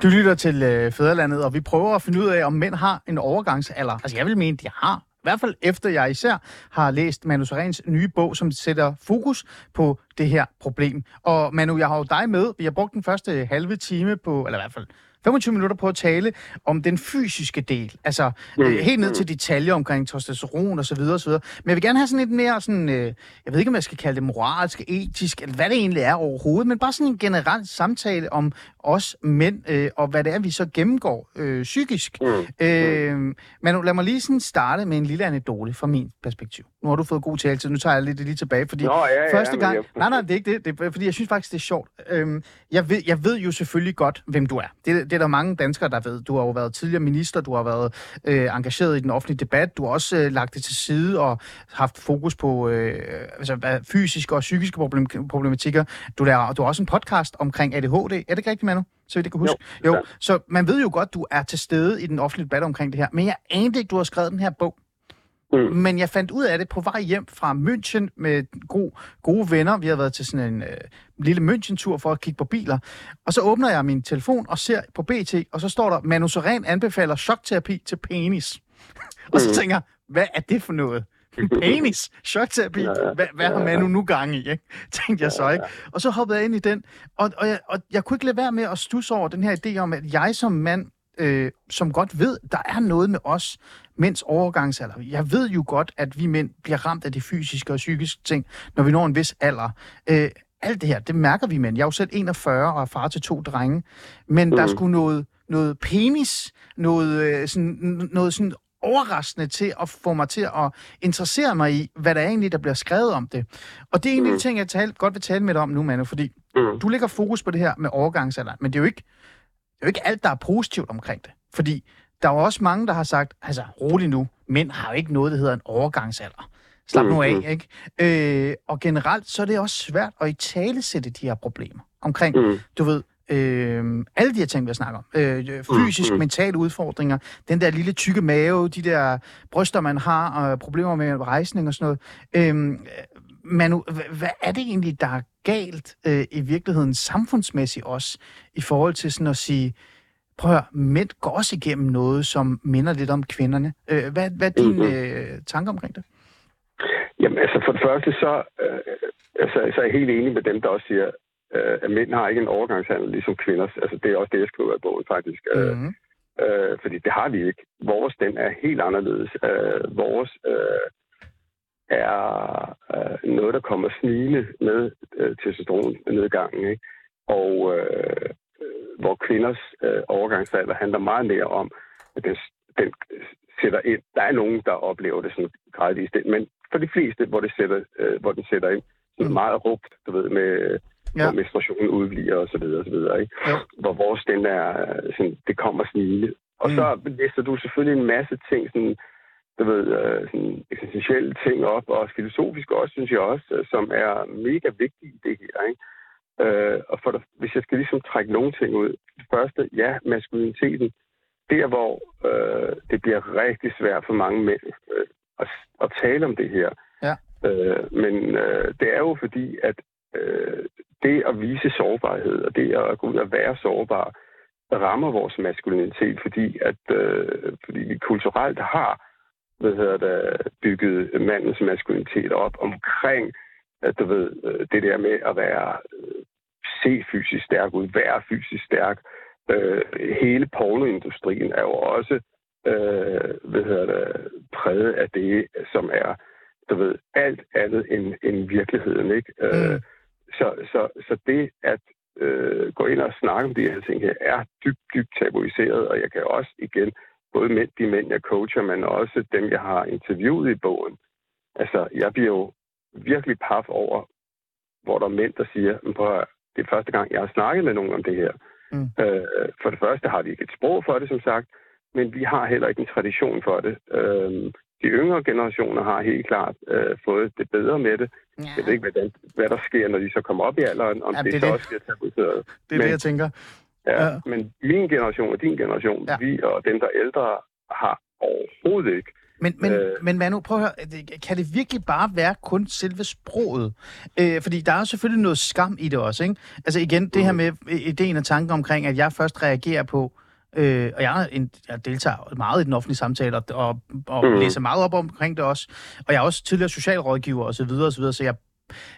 Du lytter til øh, Fæderlandet, og vi prøver at finde ud af, om mænd har en overgangsalder. Altså, jeg vil mene, de har. I hvert fald efter jeg især har læst Manu Sarens nye bog, som sætter fokus på det her problem. Og Manu, jeg har jo dig med. Vi har brugt den første halve time på, eller i hvert fald 25 minutter på at tale om den fysiske del. Altså øh, helt ned til detaljer omkring testosteron osv. osv. Men jeg vil gerne have sådan lidt mere sådan, øh, jeg ved ikke, om jeg skal kalde det moralsk, etisk, eller hvad det egentlig er overhovedet, men bare sådan en generel samtale om os mænd, øh, og hvad det er, vi så gennemgår øh, psykisk. Mm. Øh, men lad mig lige sådan starte med en lille anekdote fra min perspektiv. Nu har du fået god taletid, nu tager jeg lidt lige tilbage, fordi Nå, ja, første gang... jeg- Nej, nej, det er ikke det. det er, fordi jeg synes faktisk, det er sjovt. Øhm, jeg, ved, jeg ved jo selvfølgelig godt, hvem du er. Det, det er der mange danskere, der ved. Du har jo været tidligere minister, du har været øh, engageret i den offentlige debat, du har også øh, lagt det til side og haft fokus på øh, altså, hvad, fysiske og psykiske problem, problematikker. Du, der, du har også en podcast omkring ADHD. Er det ikke rigtigt, Manu? Så vidt jeg kan huske. Jo, jo. Så man ved jo godt, du er til stede i den offentlige debat omkring det her. Men jeg anede ikke, du har skrevet den her bog. Mm. Men jeg fandt ud af det på vej hjem fra München med gode, gode venner. Vi har været til sådan en øh, lille München-tur for at kigge på biler. Og så åbner jeg min telefon og ser på BT, og så står der, Manu anbefaler chokterapi til penis. og så Mm. tænker jeg, hvad er det for noget? Penis, chokterapi, Ja, ja. hvad, hvad har ja. Manu nu gang i, ikke? Tænkte jeg så, ikke? Og så hoppede jeg ind i den, og, og, jeg, og jeg kunne ikke lade være med at stusse over den her idé om, at jeg som mand, øh, som godt ved, der er noget med os, mænds overgangsalder. Jeg ved jo godt, at vi mænd bliver ramt af de fysiske og psykiske ting, når vi når en vis alder. Øh, alt det her, det mærker vi mænd. Jeg er jo selv 41 og er far til to drenge. Men mm. der er sgu noget, noget penis, noget, øh, sådan, noget sådan overraskende til at få mig til at interessere mig i, hvad der er egentlig, der bliver skrevet om det. Og det er egentlig mm. ting, jeg tale, godt vil tale med dig om nu, Manu, fordi Mm. du lægger fokus på det her med overgangsalderen, men det er jo ikke, det er jo ikke alt, der er positivt omkring det. Fordi der er jo også mange, der har sagt, altså rolig nu, mænd har jo ikke noget, der hedder en overgangsalder. Slap nu af, Mhm. ikke? Øh, og generelt, så er det også svært at i tale sætte de her problemer omkring, Mm. du ved, øh, alle de her ting, vi har snakket om. Øh, fysisk, Mm, mentale udfordringer, den der lille tykke mave, de der bryster, man har, og problemer med rejsning og sådan noget. Øh, Manu, hva- hvad er det egentlig, der er galt øh, i virkeligheden samfundsmæssigt også, i forhold til sådan at sige, prøv at høre, mænd går også igennem noget, som minder lidt om kvinderne. Øh, hvad, hvad er din Mhm. øh, tanke omkring det? Jamen, altså for det første, så, øh, altså, så er jeg helt enig med dem, der også siger, øh, at mænd har ikke en overgangshandel ligesom kvinder. Altså, det er også det, jeg skriver i bogen, faktisk. Øh, Mm. øh, fordi det har vi ikke. Vores, den er helt anderledes. Øh, vores øh, er øh, noget, der kommer snigende med øh, testosteronnedgangen. Ikke? Og øh, hvor kvinders øh, overgangsalder handler meget mere om, at den, den sætter ind. Der er nogen, der oplever det sådan gradvist ind, men for de fleste, hvor, det sætter, øh, hvor den sætter ind, sådan Mm. meget rupt, du ved, med Ja. ja. hvor menstruationen udbliver og så videre, og så videre, ikke? Jo. Hvor vores, den er, øh, sådan, det kommer snigende. Og Mm. så læser du selvfølgelig en masse ting, sådan, du ved, øh, sådan essentielle ting op, og filosofisk også, synes jeg også, øh, som er mega vigtige i det her, ikke? Øh, og for hvis jeg skal ligesom trække nogle ting ud. Det første, ja, maskuliniteten. Der, hvor øh, det bliver rigtig svært for mange mænd øh, at, at tale om det her. Ja. Øh, men øh, det er jo fordi, at øh, det at vise sårbarhed, og det at gå ud og være sårbar, rammer vores maskulinitet, fordi at øh, fordi vi kulturelt har hvad hedder det, bygget mandens maskulinitet op omkring du ved, øh, det der med at være øh, se fysisk stærk ud, være fysisk stærk. Øh, hele pornoindustrien er jo også øh, hvad hedder det, præget af det, som er, du ved, alt andet end, end virkeligheden, ikke? Øh, Mm. så, så, så det at øh, gå ind og snakke om de her ting her, er dybt, dybt tabuiseret, og jeg kan også igen, både mænd, de mænd, jeg coacher, men også dem, jeg har interviewet i bogen, altså, jeg bliver jo virkelig paf over, hvor der er mænd, der siger, "Men prøv at det er første gang, jeg har snakket med nogen om det her. Mm. Øh, for det første har vi ikke et sprog for det, som sagt, men vi har heller ikke en tradition for det. Øh, de yngre generationer har helt klart øh, fået det bedre med det. Ja, Jeg ved ikke, hvordan, hvad der sker, når de så kommer op i alderen, om Ja, ja, det, det så det. også bliver tabuiseret. det er men- det, jeg tænker. Ja, Ja. Men min generation og din generation, ja. vi og dem, der er ældre, har overhovedet ikke. Men, men, øh... Men Manu, prøv at høre, kan det virkelig bare være kun selve sproget? Øh, fordi der er selvfølgelig noget skam i det også, ikke? Altså igen, det her Mhm. med øh, ideen og tanken omkring, at jeg først reagerer på, øh, og jeg, en, jeg deltager meget i den offentlige samtale, og, og, og Mhm. læser meget op omkring det også, og jeg er også tidligere socialrådgiver osv., så, videre, og så, videre, så jeg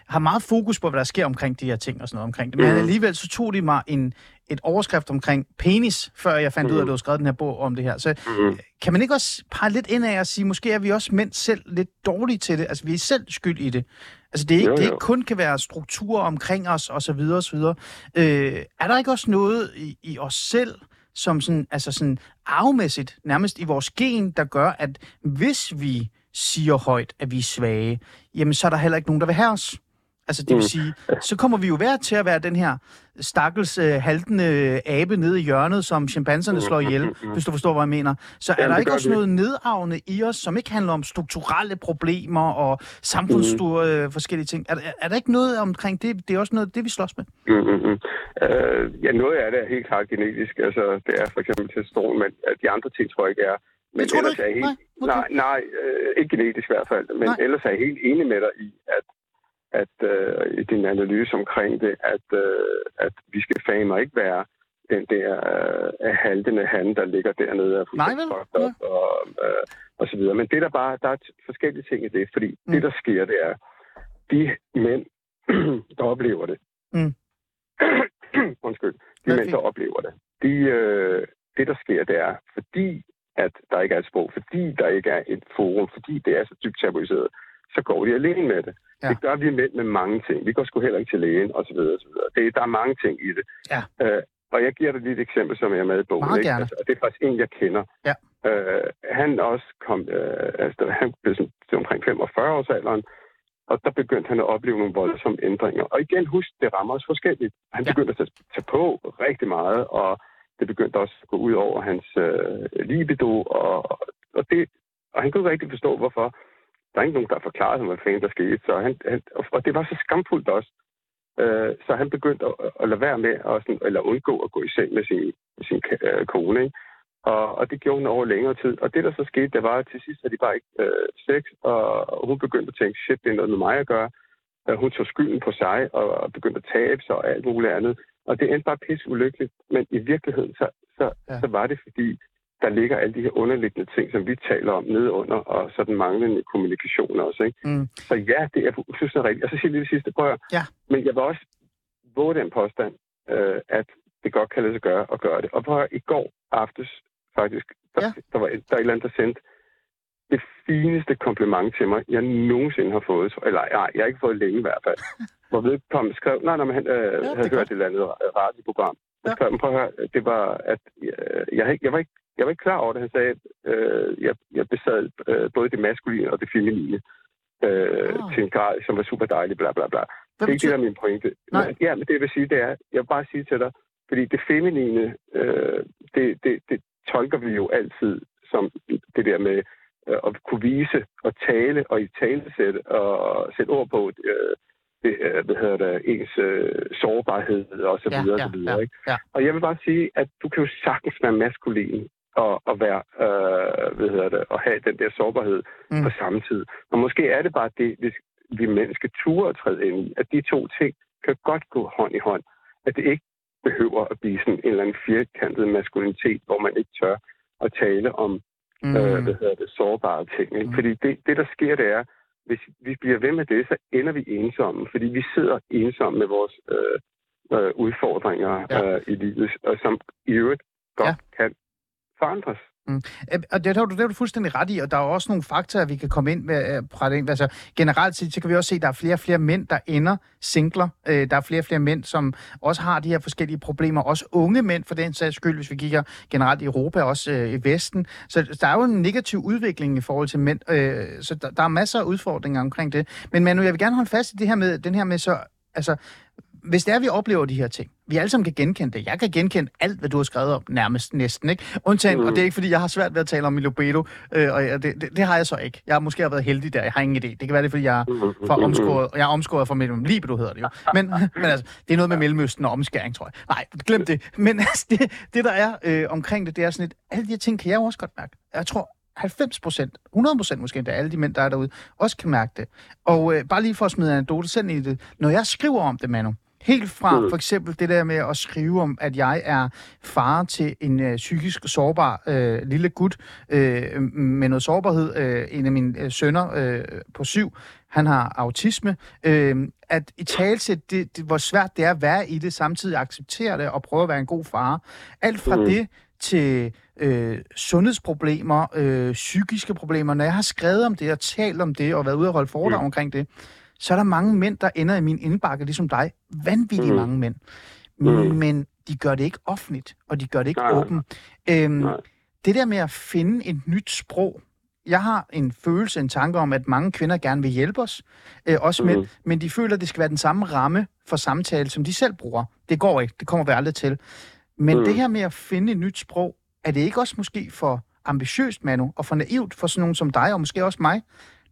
har meget fokus på, hvad der sker omkring de her ting og sådan noget omkring det. Men Mhm. alligevel så tog de mig en, et overskrift omkring penis, før jeg fandt ud af, at du havde skrevet den her bog om det her. Så Mm. kan man ikke også pege lidt ind af og sige, måske er vi også mænd selv lidt dårlige til det? Altså, vi er selv skyld i det. Altså, det er ikke, Jo, det jo. ikke kun kan være strukturer omkring os, og så videre, og så videre. Øh, er der ikke også noget i, i os selv, som sådan, altså sådan arvemæssigt, nærmest i vores gen, der gør, at hvis vi siger højt, at vi er svage, jamen så er der heller ikke nogen, der vil have os. Altså det vil Mm. sige, så kommer vi jo hver til at være den her stakkels øh, haltende abe nede i hjørnet, som chimpanserne slår ihjel, mm, mm. hvis du forstår, hvad jeg mener. Så er der det ikke også vi. noget nedarvende i os, som ikke handler om strukturelle problemer og samfundsstore øh, forskellige ting? Er, er, er der ikke noget omkring det? Det er også noget det, vi slås med. Mm, mm, mm. Øh, ja, noget af det er helt klart genetisk. Altså, det er for eksempel testosteron, men øh, de andre ting tror jeg ikke er. Men Det tror du ellers ikke? er jeg helt, Nej, okay. nej, nej øh, ikke genetisk i hvert fald. Men Nej. ellers er jeg helt enig med dig i, at, at øh, i din analyse omkring det, at, øh, at vi skal fame ikke være den der øh, haltende han, der ligger dernede og er Nej, vel? up og, øh, og så videre. Men det er der bare, der er forskellige ting i det, fordi Mm. det, der sker, det er, de mænd, der oplever det, Mm. undskyld, de Ja, mænd, der oplever det, de, øh, det, der sker, det er, fordi at der ikke er et sprog, fordi der ikke er et forum, fordi det er så dybt tabuiseret, så går de alene med det. Ja. Det gør vi mænd med mange ting. Vi går sgu heller ikke til lægen, osv. osv. Det, der er mange ting i det. Ja. Øh, og jeg giver dig lige et eksempel, som jeg er med i bogen. Meget gerne. Altså, og det er faktisk en, jeg kender. Ja. Øh, han også kom, øh, altså, han blev sådan, til omkring 45 års alderen, og der begyndte han at opleve nogle voldsomme ændringer. Og igen, husk, det rammer os forskelligt. Han Ja. begyndte at tage på rigtig meget, og det begyndte også at gå ud over hans øh, libido, og, og, det, og han kunne ikke rigtig forstå, hvorfor. Der er ikke nogen, der forklarede ham, hvad fanden der skete. Så han, han, og det var så skamfuldt også. Øh, så han begyndte at, at lade være med, at, sådan, eller undgå at gå i seng med sin, sin øh, kone. Ikke? Og, og det gjorde hun over længere tid. Og det, der så skete, det var, at til sidst havde de bare ikke øh, sex, og, og hun begyndte at tænke, shit, det er noget med mig at gøre. Øh, hun tog skylden på sig, og, og begyndte at tabe sig og alt muligt andet. Og det endte bare pisse ulykkeligt. Men i virkeligheden, så, så, Ja. så var det fordi, der ligger alle de her underliggende ting, som vi taler om nede under, og så den manglende kommunikation også. Ikke? Mm. Så ja, det er fuldstændig rigtigt. Og så siger jeg lige det sidste, prøv. Ja. Men jeg vil også våge den påstand, øh, at det godt kan lade sig gøre at gøre det. Og prøv at i går aftes faktisk, der, Ja. der var der er et eller andet, der sendte det fineste kompliment til mig, jeg nogensinde har fået. Eller nej, jeg har ikke fået længe i hvert fald. Hvor vedkommende skrev, nej, nej, men han øh, det er havde hørt et eller andet ra- radioprogram. Ja. Han skrev, men prøv at høre, det var, at øh, jeg, jeg, var ikke, jeg var ikke klar over det. Han sagde, at øh, jeg, jeg besad øh, både det maskuline og det feminine øh, Ah. til en grad, som var super dejlig, bla bla bla. Hvad det er ikke det, der er min pointe. Nej. Men, ja, men det jeg vil sige, det er, jeg vil bare sige til dig, fordi det feminine, øh, det, det, det tolker vi jo altid som det der med at kunne vise og tale og i talesætte og sætte ord på øh, det, øh, hvad hedder det, ens øh, sårbarhed og så Ja, videre, ja, og så videre. ja, Ikke? ja. Og jeg vil bare sige, at du kan jo sagtens være maskulin og, og være, øh, hvad hedder det, og have den der sårbarhed Mm. mm. på samme tid. Og måske er det bare det, hvis vi mennesker turde at træde ind i, at de to ting kan godt gå hånd i hånd. At det ikke behøver at blive sådan en eller anden firkantet maskulinitet, hvor man ikke tør at tale om Mm. øh, hvad hedder det, sårbare ting. Ikke? Mm. Fordi det, det, der sker, det er, hvis vi bliver ved med det, så ender vi ensomme, fordi vi sidder ensomme med vores øh, øh, udfordringer Ja. øh, i livet, og som i øvrigt godt ja. kan forandres. Mm. Øhm, og det har du, det har du fuldstændig ret i, og der er også nogle faktorer, vi kan komme ind med. Øh, prate ind. Altså, generelt set, så kan vi også se, at der er flere og flere mænd, der ender singler. Øh, der er flere og flere mænd, som også har de her forskellige problemer. Også unge mænd, for den sags skyld, hvis vi kigger generelt i Europa, også øh, i Vesten. Så der er jo en negativ udvikling i forhold til mænd. Øh, så der, der er masser af udfordringer omkring det. Men Manu, jeg vil gerne holde fast i det her med, den her med så... Altså, hvis det er, vi oplever de her ting, vi alle sammen kan genkende det. Jeg kan genkende alt, hvad du har skrevet om, nærmest næsten, ikke? Undtagen, mm. og det er ikke, fordi jeg har svært ved at tale om libido, øh, og det, det, det, har jeg så ikke. Jeg har måske har været heldig der, jeg har ingen idé. Det kan være det, fordi jeg er, for omskåret, jeg er omskåret fra min libido, hedder det jo. Men, men altså, det er noget med Mellemøsten og omskæring, tror jeg. Nej, glem det. Men altså, det, det der er øh, omkring det, det er sådan et, alle de her ting kan jeg jo også godt mærke. Jeg tror, 90 procent, 100 procent måske endda, alle de mænd, der er derude, også kan mærke det. Og øh, bare lige for at smide en anekdote selv i det, når jeg skriver om det, Manu, Helt fra Mm. for eksempel det der med at skrive om, at jeg er far til en øh, psykisk sårbar øh, lille gut øh, med noget sårbarhed. Øh, en af mine øh, sønner øh, på syv, han har autisme. Øh, at i tale til, det, det, hvor svært det er at være i det, samtidig acceptere det og prøve at være en god far. Alt fra Mm. det til øh, sundhedsproblemer, øh, psykiske problemer. Når jeg har skrevet om det og talt om det og været ude og holde foredrag Mm. omkring det, så er der mange mænd, der ender i min indbakke, ligesom dig. Vanvittigt Mm. mange mænd. Mm. Men de gør det ikke offentligt, og de gør det ikke Nej, åbent. Øhm, Nej. det der med at finde et nyt sprog, jeg har en følelse, en tanke om, at mange kvinder gerne vil hjælpe os, øh, også mænd, Mhm. men de føler, at det skal være den samme ramme for samtale, som de selv bruger. Det går ikke, det kommer vi aldrig til. Men Mhm. det her med at finde et nyt sprog, er det ikke også måske for ambitiøst, Manu, og for naivt for sådan nogen som dig, og måske også mig,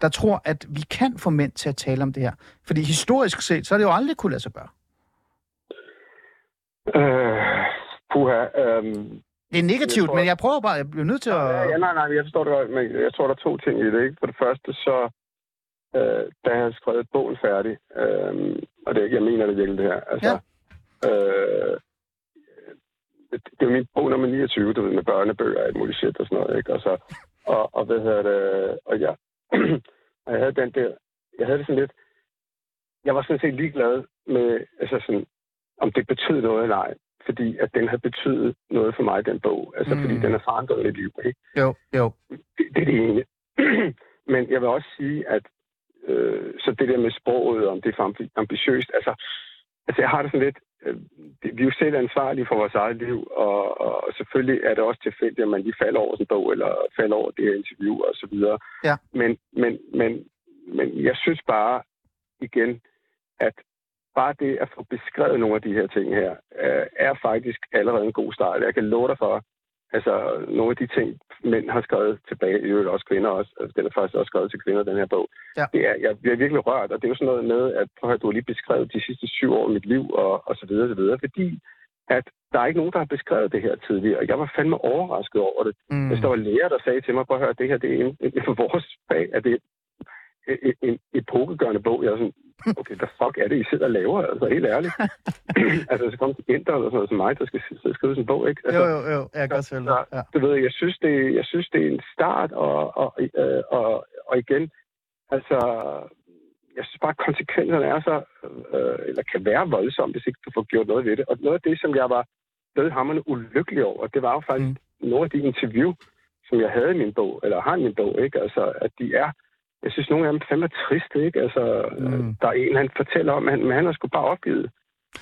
der tror, at vi kan få mænd til at tale om det her? Fordi historisk set, så er det jo aldrig kunne lade sig gøre. Øh, puha. Øhm, Det er negativt, Jeg tror- men jeg prøver bare, jeg bliver nødt til at... Ja, nej, nej, jeg forstår det godt, men jeg tror, der er to ting i det. Ikke? For det første, så øh, da jeg havde skrevet bogen færdig, øh, og det, jeg mener det virkelig det her, altså, ja. øh, det, er min bog nummer 29, du ved, med børnebøger og alt muligt shit og sådan noget, ikke? Og, så, og, og hvad hedder det, og jeg, og jeg havde den der, jeg havde det sådan lidt, jeg var sådan set ligeglad med, altså sådan, om det betød noget eller ej, fordi at den havde betydet noget for mig, den bog. Altså, Mm. fordi den har forandret mit liv, ikke? Jo, jo. Det, det er det ene. Men jeg vil også sige, at øh, så det der med sproget, om det er for ambi- ambitiøst, altså, altså jeg har det sådan lidt, øh, vi er jo selv ansvarlige for vores eget liv, og, og selvfølgelig er det også tilfældigt, at man lige falder over sådan en bog, eller falder over det her interview, og så videre. Ja. Men, men, men, men jeg synes bare, igen, at bare det at få beskrevet nogle af de her ting her, øh, er faktisk allerede en god start. Jeg kan love dig for, altså nogle af de ting, mænd har skrevet tilbage, i øvrigt også kvinder også, altså, den er faktisk også skrevet til kvinder, den her bog. Ja. Det er, jeg bliver virkelig rørt, og det er jo sådan noget med, at prøv at høre, du har lige beskrevet de sidste syv år af mit liv, og, og så videre, og så videre, fordi at der er ikke nogen, der har beskrevet det her tidligere, og jeg var fandme overrasket over det. Mm. Hvis der var læger, der sagde til mig, prøv at høre, det her det er en, en, for vores fag, at det en, en epokegørende bog. Jeg er sådan, okay, hvad fuck er det, I sidder og laver? Altså, helt ærligt. altså, så kommer studenter eller sådan noget som mig, der skal sidde og skrive sådan en bog, ikke? Altså, Jo, jo, jo. Jeg kan godt det. Ja. du ved, jeg synes, det, jeg synes, det er en start, og, og, øh, og, og igen, altså, jeg synes bare, at konsekvenserne er så, øh, eller kan være voldsomme, hvis ikke du får gjort noget ved det. Og noget af det, som jeg var dødhammerende ulykkelig over, det var jo faktisk mm. nogle af de interview, som jeg havde i min bog, eller har i min bog, ikke? Altså, at de er, jeg synes, nogle af dem er fandme triste, ikke? Altså, Mm. mm. der er en, han fortæller om, at han, men han har sgu bare opgivet.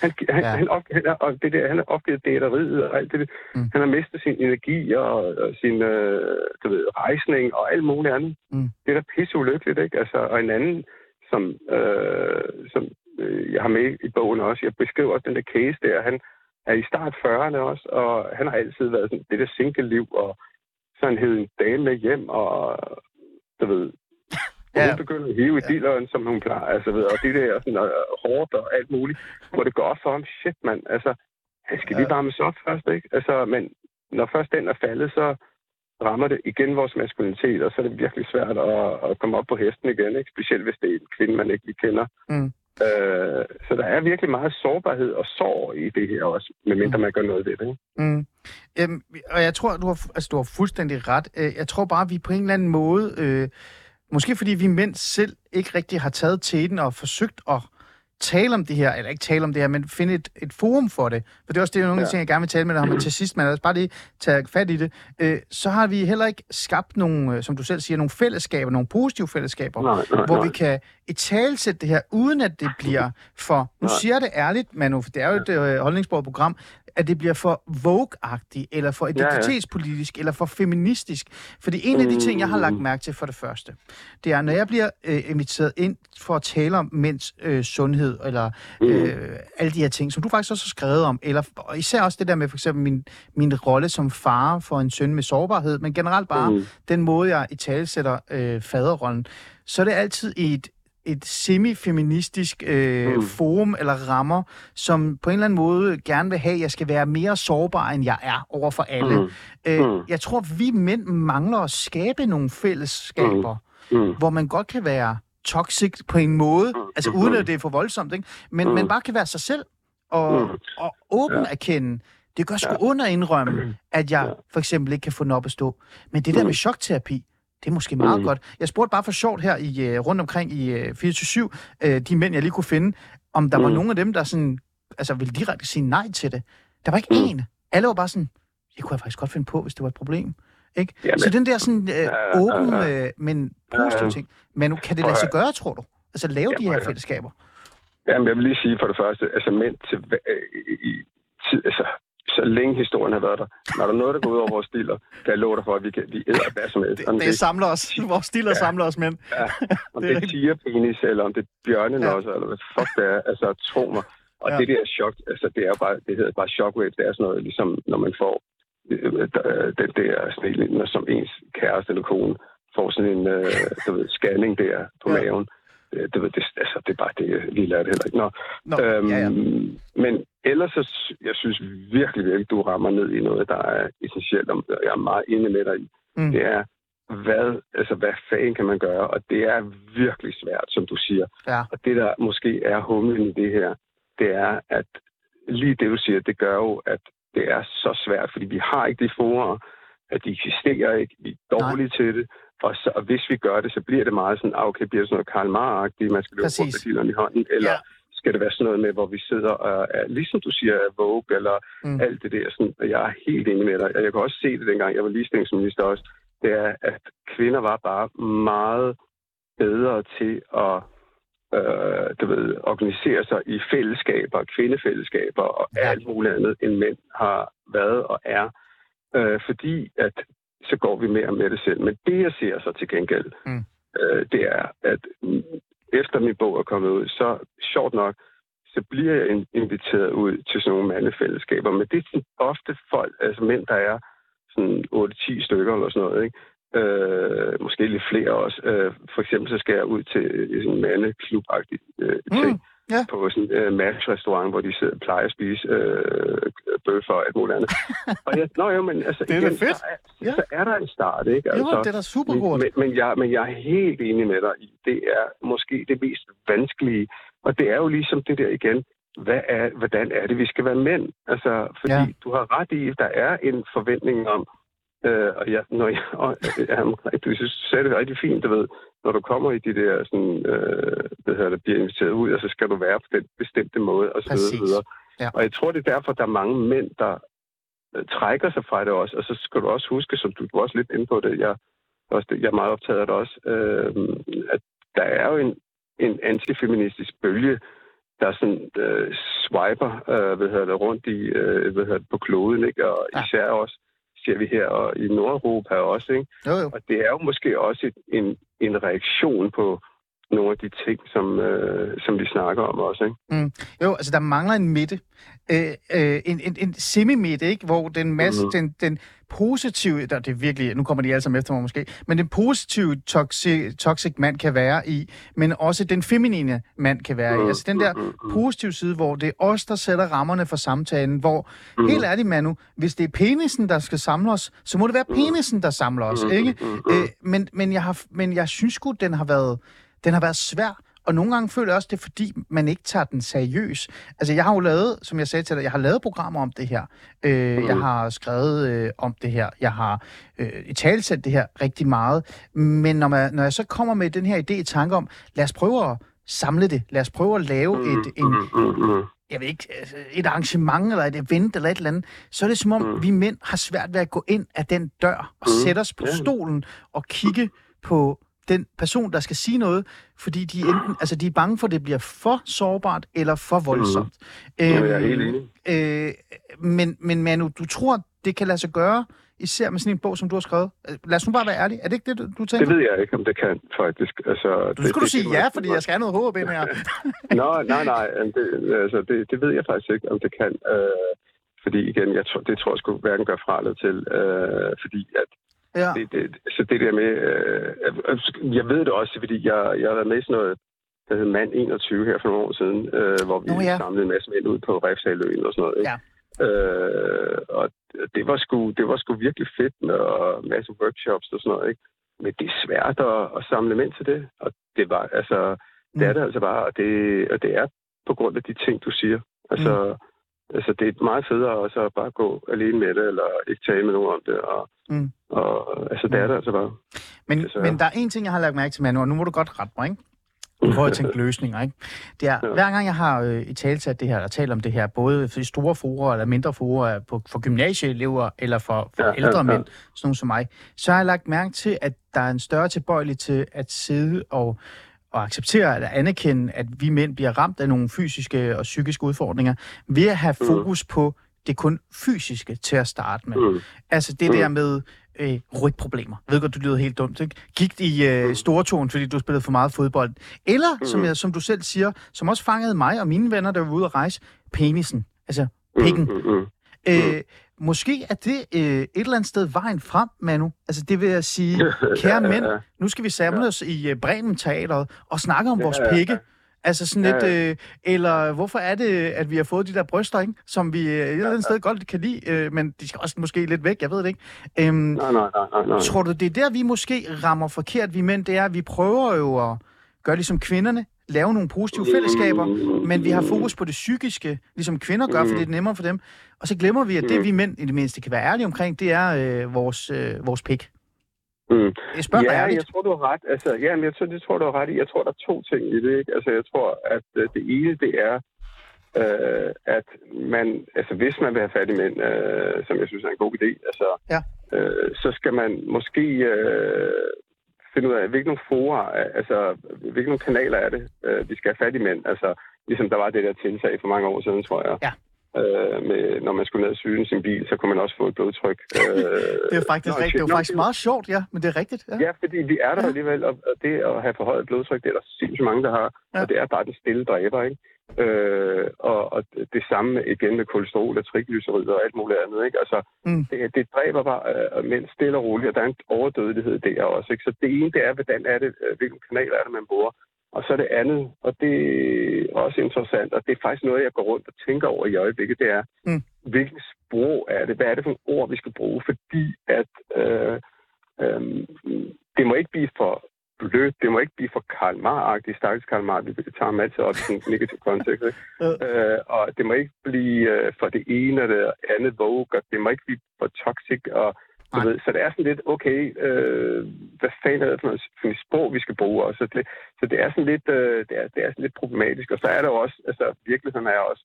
Han, han, Ja. han, op, han, er, og det der, han har opgivet dateriet og alt det. Mm. Han har mistet sin energi og, og sin øh, du ved, rejsning og alt muligt andet. Mm. Det er da pisse ulykkeligt, ikke? Altså, og en anden, som, øh, som øh, jeg har med i bogen også, jeg beskriver også den der case der, han er i start 40'erne også, og han har altid været sådan, det der single-liv, og sådan hed en dame med hjem, og du ved, Ja. ja. hun begynder at hive i dilleren, som hun plejer, altså, ved, og det der sådan, uh, hårdt og alt muligt, hvor det går op for ham, shit mand, altså, han skal lige Ja. varmes op først, ikke? Altså, men når først den er faldet, så rammer det igen vores maskulinitet, og så er det virkelig svært at, at komme op på hesten igen, ikke? Specielt hvis det er en kvinde, man ikke lige kender. Mm. Øh, så der er virkelig meget sårbarhed og sorg i det her også, medmindre man gør noget ved det. Ikke? Mm. Øhm, og jeg tror, du har, altså, du har fuldstændig ret. Øh, Jeg tror bare, at vi på en eller anden måde, øh, måske fordi vi mænd selv ikke rigtig har taget til den og forsøgt at tale om det her, eller ikke tale om det her, men finde et, et forum for det. For det er også det, nogle af de Ja. ting, jeg gerne vil tale med dig om men til sidst, men lad os bare lige tage fat i det. Øh, så har vi heller ikke skabt nogle, øh, som du selv siger, nogle fællesskaber, nogle positive fællesskaber, Nej, nej, hvor nej. vi kan i talsætte det her, uden at det bliver for, nu Nej. siger det ærligt, Manu, for det er jo et øh, holdningsbordet program, at det bliver for Vogue-agtigt, eller for ja. identitetspolitisk, eller for feministisk. Fordi en af de ting, jeg har lagt mærke til for det første, det er, når jeg bliver øh, inviteret ind for at tale om mænds øh, sundhed, eller øh, alle de her ting, som du faktisk også har skrevet om, eller og især også det der med for eksempel min, min rolle som far for en søn med sårbarhed, men generelt bare Mm. den måde, jeg i tale sætter øh, faderrollen, så er det altid i et et semi-feministisk øh, mm. Mm. forum eller rammer, som på en eller anden måde gerne vil have, at jeg skal være mere sårbar, end jeg er over for alle. Mm. Øh, Mm. jeg tror, vi mænd mangler at skabe nogle fællesskaber, Mm. hvor man godt kan være toxic på en måde, Mm. altså uden at det er for voldsomt, ikke? Men Mm. man bare kan være sig selv og, Mm. og åben Ja. erkende. Det gør sgu Ja. at indrømme, at jeg for eksempel ikke kan få den op at stå. Men det der Mm. med chokterapi, det er måske meget Mm. godt. Jeg spurgte bare for sjovt her i, uh, rundt omkring i uh, 24 uh, de mænd, jeg lige kunne finde, om der mm. var nogen af dem, der sådan, altså ville direkte sige nej til det. Der var ikke Mm. én. Alle var bare sådan, det kunne jeg faktisk godt finde på, hvis det var et problem. Ikke? Jamen, så den der sådan uh, ja, åben, uh, men positiv Ja. ting. Men nu, kan det lade sig gøre, tror du? Altså lave de Jamen, her ja. fællesskaber? Jamen, jeg vil lige sige for det første, altså mænd til, øh, i tid, altså, så længe historien har været der, når der er noget, der går ud over vores stiler, kan jeg love dig for, at vi, kan, vi æder hvad som helst. Det, det samler os. Vores stiller Ja. samler os, men Ja, om Det det er er tigerpenis, eller om det er bjørnenosser, ja. eller hvad fuck det er. Altså, tro mig. Og Ja. det der chok, altså, det er bare, det hedder bare shockwave. Det er sådan noget, ligesom når man får øh, den der når som ens kæreste eller kone får sådan en øh, du ved, scanning der på ja. maven. Det, ved, det, altså, det er bare det, vi lærer det heller ikke. Nå, Nå, øhm, ja, ja. Men ellers, så, jeg synes virkelig, virkelig, du rammer ned i noget, der er essentielt, og jeg er meget enig med dig i. Mm. Det er, hvad, altså, hvad fanden kan man gøre? Og det er virkelig svært, som du siger. Ja. Og det, der måske er humlen i det her, det er, at lige det, du siger, det gør jo, at det er så svært, fordi vi har ikke de forer, at de eksisterer ikke, vi er dårlige Nej. til det, og, så, og hvis vi gør det, så bliver det meget sådan, ah, okay, bliver det sådan noget Karl Marr-agtigt, man skal løbe rundt Præcis. med i hånden, eller Ja. skal det være sådan noget med, hvor vi sidder og er, ligesom du siger, Vogue, eller Mm. alt det der, sådan, og jeg er helt enig med dig, og jeg kan også se det, dengang jeg var ligestillingsminister også, det er, at kvinder var bare meget bedre til at øh, du ved, organisere sig i fællesskaber, kvindefællesskaber og ja. alt muligt andet, end mænd har været og er. Øh, fordi at så går vi mere med det selv. Men det, jeg ser så til gengæld, Mm. øh, det er, at mm, efter min bog er kommet ud, så sjovt nok, så bliver jeg in- inviteret ud til sådan nogle mandefællesskaber. Men det er sådan ofte folk, altså mænd, der er sådan 8-10 stykker eller sådan noget, ikke? Øh, måske lidt flere også. Øh, for eksempel så skal jeg ud til sådan en mandeklub-agtig øh, ting Mm, ja. på sådan en øh, matchrestaurant, hvor de sidder plejer at spise øh, bøffer og alt muligt andet. og jeg, nå jo, men altså, Det er igen, fedt. Så, er, Ja. så er der en start, ikke? Altså, Jo, det er da super godt. men, men, jeg, men jeg er helt enig med dig i, det er måske det mest vanskelige. Og det er jo ligesom det der igen, hvad er, hvordan er det, vi skal være mænd? Altså, fordi Ja. du har ret i, at der er en forventning om, øh, og jeg, når jeg, og, øh, du synes, sagde det rigtig fint, du ved, når du kommer i de der, sådan, øh, hvad hedder det, bliver inviteret ud, og så skal du være på den bestemte måde, og så videre, videre. Ja. Og jeg tror, det er derfor, der er mange mænd, der øh, trækker sig fra det også, og så skal du også huske, som du, du var også lidt inde på det, jeg, også det, jeg er meget optaget af det også, øh, at der er jo en, en antifeministisk bølge, der sådan øh, swiper øh, hvad hedder det, rundt i, øh, hvad hedder det, på kloden, ikke? og Ja. især også ser vi her og i Nordeuropa også. Ikke? Jo, jo. Og det er jo måske også et, en, en reaktion på nogle af de ting, som, øh, som vi snakker om også. Ikke? Jo, altså der mangler en midte. Øh, øh, en, en, en semi-midte, ikke? Hvor den, masse, Mhm. den, den positive, der, det er virkelig, nu kommer de alle sammen efter mig måske, men den positive toxic, toxic mand kan være i, men også den feminine mand kan være i. Mhm, Altså den der mhm. positive side, hvor det er os, der sætter rammerne for samtalen, hvor, Mhm. helt ærligt Manu, hvis det er penisen, der skal samle os, så må det være penisen, der samler os, Mhm, ikke? Øh, men, men, jeg har, men jeg synes sgu, den har været, den har været svær. Og nogle gange føler jeg også, det er fordi, man ikke tager den seriøs. Altså, jeg har jo lavet, som jeg sagde til dig, jeg har lavet programmer om det her. Øh. Jeg har skrevet øh, om det her. Jeg har øh, i talsæt det her rigtig meget. Men når, man, når jeg så kommer med den her idé i tanke om, lad os prøve at samle det. Lad os prøve at lave et, en, Mm, mm, mm. jeg ved ikke, altså, et arrangement eller et event eller et eller andet, så er det som om, mm. vi mænd har svært ved at gå ind af den dør og mm. sætte os på stolen og kigge på den person, der skal sige noget, fordi de, enten, altså, de er bange for, at det bliver for sårbart eller for voldsomt. Mm. jeg er helt enig. Øh, men, men Manu, du tror, det kan lade sig gøre, især med sådan en bog, som du har skrevet? Øh, Lad os nu bare være ærlig. Er det ikke det, du- du tænker? Det ved jeg ikke, om det kan, faktisk. Altså, Du det, skulle du det, sige det, ja, fordi jeg skal have noget håb ind her. Nå, nej, nej. Det, altså, det, det ved jeg faktisk ikke, om det kan. Øh, fordi igen, jeg tror, det tror jeg sgu hverken gør fra eller til. Øh, fordi at Ja. det, det, så det der med... Øh, jeg ved det også, fordi jeg, jeg har været med i sådan noget, der hed Mand 21 her for nogle år siden, øh, hvor vi Nå, ja. samlede en masse mænd ud på Refsaløen og sådan noget. Ikke? Ja. Øh, og det var, sgu, det var sgu virkelig fedt med en masse workshops og sådan noget. Ikke? Men det er svært at, at samle mænd til det. Og det var, altså, det er Mm. det altså bare, og det, og det er på grund af de ting, du siger. Altså, mm. Altså det er meget federe også at bare gå alene med det, eller ikke tale med nogen om det. Og, Mm. og altså, det er det altså bare. Men, Desværre. men der er en ting, jeg har lagt mærke til, Manu, og nu må du godt rette mig, ikke? Nu prøver jeg at tænke løsninger, ikke? Det er, Ja. hver gang jeg har øh, i talsat det her, og talt om det her, både i store forer eller mindre forer, på, for gymnasieelever eller for, for ja, ældre ja, ja. mænd, sådan nogle som mig, så har jeg lagt mærke til, at der er en større tilbøjelighed til at sidde og, og acceptere eller anerkende, at vi mænd bliver ramt af nogle fysiske og psykiske udfordringer, ved at have Mm. fokus på det kun fysiske til at starte med. Mm. Altså det Mm. der med øh, rygproblemer. Jeg ved godt, du lyder helt dumt. Ikke? Gik i øh, Mm. stortåen, fordi du spillede for meget fodbold. Eller, mm. som, Mm. jeg, som du selv siger, som også fangede mig og mine venner, der var ude at rejse, penisen. Altså pikken. Mm, mm, mm. Øh, måske er det øh, et eller andet sted vejen frem, Manu. Altså det vil jeg sige, kære Ja, mænd, ja. nu skal vi samle os i øh, Bremen Teateret og snakke om Ja, vores ja, ja. pikke. Altså sådan Ja, lidt, øh, eller hvorfor er det, at vi har fået de der bryster, ikke? som vi øh, et eller andet sted godt kan lide, øh, men de skal også måske lidt væk, jeg ved det ikke. Øhm, Nej, nej, nej, nej, nej. Tror du, det er der, vi måske rammer forkert, vi mænd? Det er, at vi prøver jo at gøre ligesom kvinderne, lave nogle positive fællesskaber, men vi har fokus på det psykiske, ligesom kvinder gør, for det er nemmere for dem. Og så glemmer vi, at det vi mænd i det mindste kan være ærlige omkring, det er øh, vores, øh, vores pik. Mm. Jeg spørger Ja, ærligt. jeg tror, du har ret. Altså, ja, men jeg tror, det tror, du har ret i. Jeg tror, der er to ting i det. Ikke? Altså, jeg tror, at øh, det ene, det er, øh, at man, altså, hvis man vil have fat i mænd, øh, som jeg synes er en god idé, altså, Ja. øh, så skal man måske øh, finde ud af, hvilke nogle fora, altså, hvilke nogle kanaler er det, øh, vi skal have fat i mænd. Altså, ligesom der var det der tiltag for mange år siden, tror jeg. Ja. Øh, med, når man skulle ned og syne sin bil, så kunne man også få et blodtryk. Øh, Det er faktisk, Nå, rigtigt. Det er faktisk meget sjovt, ja, men det er rigtigt. Ja. Ja, fordi vi er der Ja. alligevel, og det at have forhøjet blodtryk, det er der sindssygt mange, der har, ja. og det er bare den stille dræber, ikke? Øh, og, og det samme igen med kolesterol og triglycerid og alt muligt andet, ikke? Altså, Mm. det, det dræber bare øh, mænd stille og roligt, og der er en overdødelighed der også, ikke? Så det ene, det er, hvordan er det, øh, hvilken kanal er det, man bruger. Og så det andet, og det er også interessant, og det er faktisk noget, jeg går rundt og tænker over i øjeblikket, det er, Mm. hvilken sprog er det? Hvad er det for nogle ord, vi skal bruge? Fordi at øh, øh, det må ikke blive for blødt, det må ikke blive for Karl Marr-agtigt, stakkels Karl Marr, vi tager ham altid op i sådan en negativ kontekst, ikke? øh, og det må ikke blive øh, for det ene og det andet vogue, og det må ikke blive for toxic, og du ved, så det er sådan lidt, okay, øh, hvad fanden er det for noget, for noget sprog, vi skal bruge også? Så det, så det er sådan lidt, øh, det, er, det er sådan lidt problematisk, og så er der jo også, altså virkeligheden er også,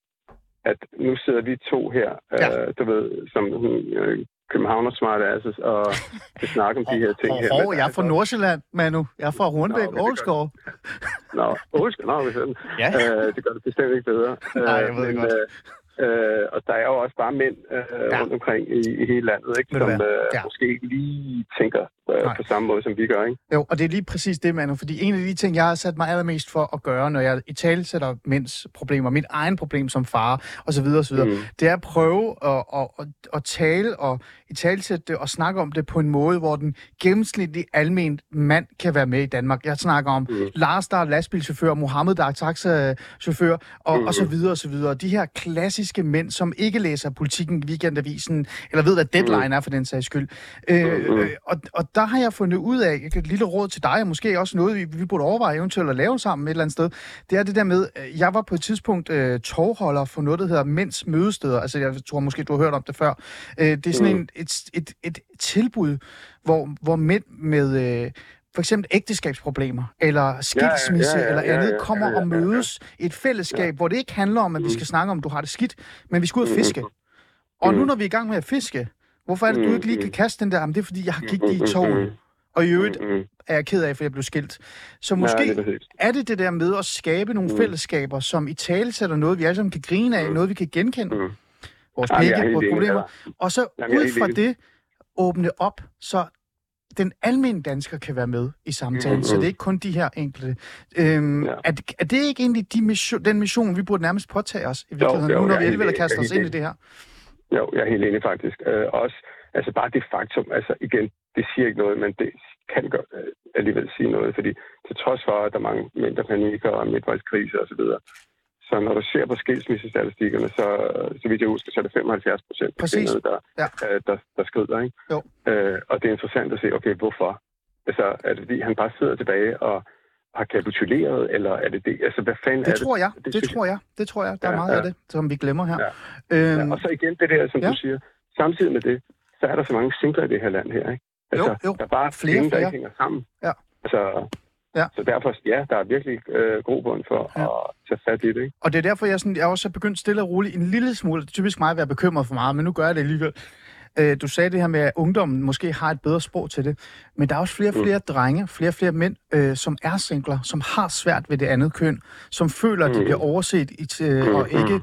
at nu sidder vi to her, Ja. øh, du ved, som øh, københavner smart altså, og skal snakke om de her ting her. Hov, Men jeg er fra altså- Nordsjælland, Manu. Jeg er fra Hornbæk, det Ålskov. Nå, undskyld, nå, hvis sådan. Ja. Øh, det gør det bestemt ikke bedre. Nej, jeg ved det men, godt. Øh, øh, og der er jo også bare mænd øh, Ja. rundt omkring i, i hele landet, ikke? Som øh, Ja. måske ikke lige tænker øh, Nej. på samme måde, som vi gør. Ikke? Jo, og det er lige præcis det, Manu, fordi en af de ting, jeg har sat mig allermest for at gøre, når jeg i tale sætter mænds problemer, mit egen problem som far, og så videre, og så videre, Mm. det er at prøve at, at, at, at tale og i talsætte det og snakke om det på en måde, hvor den gennemsnitlige almen mand kan være med i Danmark. Jeg snakker om Mm. Lars, der er lastbilchauffør, Mohammed, der er taxachauffør, og, Mm. og så videre, og så videre. De her klassiske mænd, som ikke læser politikken, weekendavisen, eller ved, hvad deadline er for den sags skyld. Øh, Mm. øh, og, og der har jeg fundet ud af, et lille råd til dig, og måske også noget, vi, vi burde overveje eventuelt at lave sammen et eller andet sted, det er det der med, øh, jeg var på et tidspunkt øh, tovholder for noget, der hedder Mænds Mødesteder. Altså, jeg tror måske, du har hørt om det før. Øh, det er sådan Mm. en, et, et, et tilbud, hvor, hvor mænd med... Øh, for eksempel ægteskabsproblemer, eller skilsmisse, ja, ja, eller ja, andet, ja, kommer ja, ja, og ja, ja. mødes et fællesskab, hvor det ikke handler om, at vi skal snakke om, du har det skidt, men vi skal ud og Mm, fiske. Og nu mm. når vi er i gang med at fiske, hvorfor er det, du ikke lige kan kaste den der, jamen det er fordi, jeg har gik i Mm, mm, toget, mm, og i øvrigt mm, mm. er jeg ked af, for jeg blev skilt. Så Ja, måske lige præcis. er det det der med at skabe nogle Mm. fællesskaber, som i tale sætter noget, vi alle sammen kan grine af, Mm. noget, vi kan genkende. Mm. Vores er helt vores problemer. Og så er ud fra det åbne op, så den almindelige dansker kan være med i samtalen, Mm, så det er ikke kun de her enkelte. Øhm, Ja. er, det, er det ikke egentlig de mission, den mission, vi burde nærmest påtage os i virkeligheden, jo, nu når vi er alligevel har helt- kastet jeg er os ind i det her? Jo, jeg er helt enig faktisk. Øh, også, altså bare det faktum, altså igen, det siger ikke noget, men det kan godt øh, alligevel sige noget, fordi til trods for, at der er mange mindre panikker og midtvejskriser osv., så når du ser på skilsmissestatistikkerne, så, så vidt jeg husker, så er det 75 procent Præcis. der, Ja. øh, der, der skrider. Ikke? Jo. Øh, og det er interessant at se, okay, hvorfor? Altså, er det fordi, han bare sidder tilbage og har kapituleret, eller er det det? Altså, hvad fanden Det er tror jeg, Det det tror jeg, det tror jeg. Der er Ja, meget ja. af det, som vi glemmer her. Ja. Øhm, Ja, og så igen det der, som Ja. du siger. Samtidig med det, så er der så mange singler i det her land her, ikke? Altså, Jo, jo. Der er bare Flere, flere, der flere. ikke hænger sammen. Ja. Altså, Ja. Så derfor, ja, der er virkelig øh, grobund for Ja. at tage fat i det, ikke? Og det er derfor, jeg, sådan, jeg også er begyndt stille og roligt en lille smule. Det er typisk mig at være bekymret for meget, men nu gør jeg det alligevel. Øh, du sagde det her med, at ungdommen måske har et bedre sprog til det. Men der er også flere og Mm. flere drenge, flere og flere mænd, øh, som er singler, som har svært ved det andet køn, som føler, at de Mm. bliver overset i, t- øh, og Mm, ikke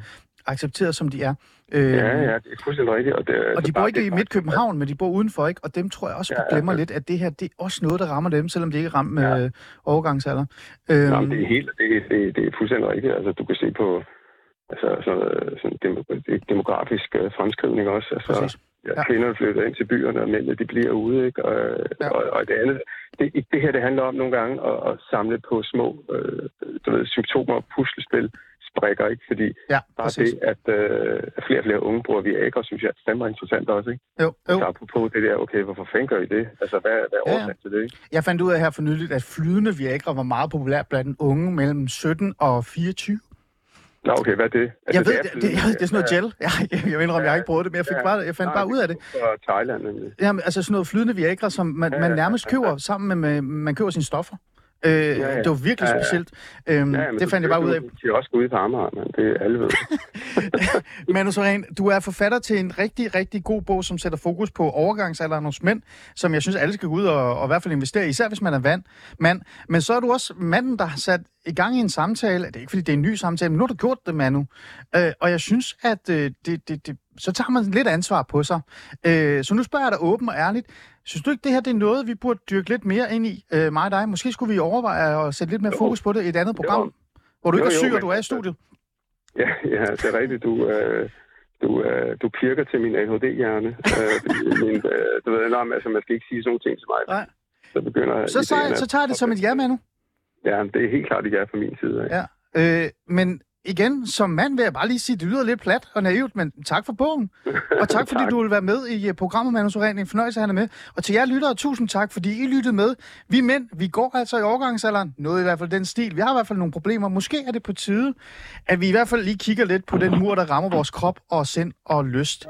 accepteret, som de er. Øh, Ja, ja, det er fuldstændig rigtigt. Og, det, Og altså de bor ikke det i faktum, midt København, men de bor udenfor, ikke? Og dem tror jeg også, Ja, ja, glemmer ja. lidt, at det her, det er også noget, der rammer dem, selvom de ikke er ramt med Ja. ja. overgangsalder. at- Øhm, Nå, men det er helt, det, det, det er fuldstændig rigtigt. Altså, du kan se på altså, sådan, noget- sådan demografisk øh, fremskrivning også. Altså, Præcis. Ja, kvinderne flytter ind til byerne, og mændene de bliver ude. Ikke? Og, Ja. og, og det andet, det, det her det handler om nogle gange at, at samle på små øh, du ved, symptomer og puslespil sprikker, ikke? Fordi ja, bare præcis. det, at, øh, flere og flere unge bruger Viagra, synes jeg er fandme interessant også, ikke? Jo, jo. Så apropos det der, okay, hvorfor fanden gør I det? Altså, hvad, hvad er ja. årsagen til det, ikke? Jeg fandt ud af her for nyligt, at flydende Viagra var meget populær blandt unge mellem 17 og 24. Nå, okay, hvad er det? Altså, Jeg ved, er det, det, det, det er sådan noget gel. Jeg, jeg, jeg indrømmer, jeg har ikke prøvet det, men jeg, fik bare, jeg fandt Nej, bare ud af det. Fra Thailand, nemlig. Jamen, altså sådan noget flydende Viagra, som man, Ja, man ja, nærmest ja, køber sammen med, med man køber sine stoffer. Øh, ja. Det var virkelig Ja, ja. specielt. Øhm, Ja, men det fandt jeg bare ud af. De er også ude på Amager, men det er alle ved. Manu Soren, du er forfatter til en rigtig, rigtig god bog, som sætter fokus på overgangsalderen hos mænd, som jeg synes, alle skal gå ud og, og i hvert fald investere i, især hvis man er vand, mand. Men så er du også manden, der har sat i gang i en samtale. Det er ikke, fordi det er en ny samtale, men nu har du gjort det, Manu. Øh, og jeg synes, at øh, det, det, det, så tager man lidt ansvar på sig. Øh, så nu spørger jeg dig åben og ærligt. Synes du ikke, det her det er noget, vi burde dyrke lidt mere ind i, øh, mig og dig? Måske skulle vi overveje at sætte lidt mere Jo. fokus på det i et andet program, Jo. hvor du ikke Jo, er jo, syg, og men- du er i studiet. Ja, ja, det er rigtigt. Du, øh, du, øh, du pirker til min ADHD-hjerne. øh, min, øh, du ved, men, altså, man skal ikke sige sådan nogle ting til mig. Nej. Så begynder Så, så, så tager jeg det som et ja, Manu. Ja, det er helt klart et ja fra min side. Ikke? Ja. Øh, men igen, som mand vil jeg bare lige sige, det lyder lidt plat og naivt, men tak for bogen. Og tak, fordi Tak. du vil være med i uh, programmet, Manu Soren. En fornøjelse, at han er med. Og til jer lyttere, tusind tak, fordi I lyttede med. Vi mænd, vi går altså i overgangsalderen. Noget i hvert fald den stil. Vi har i hvert fald nogle problemer. Måske er det på tide, at vi i hvert fald lige kigger lidt på den mur, der rammer vores krop og sind og lyst.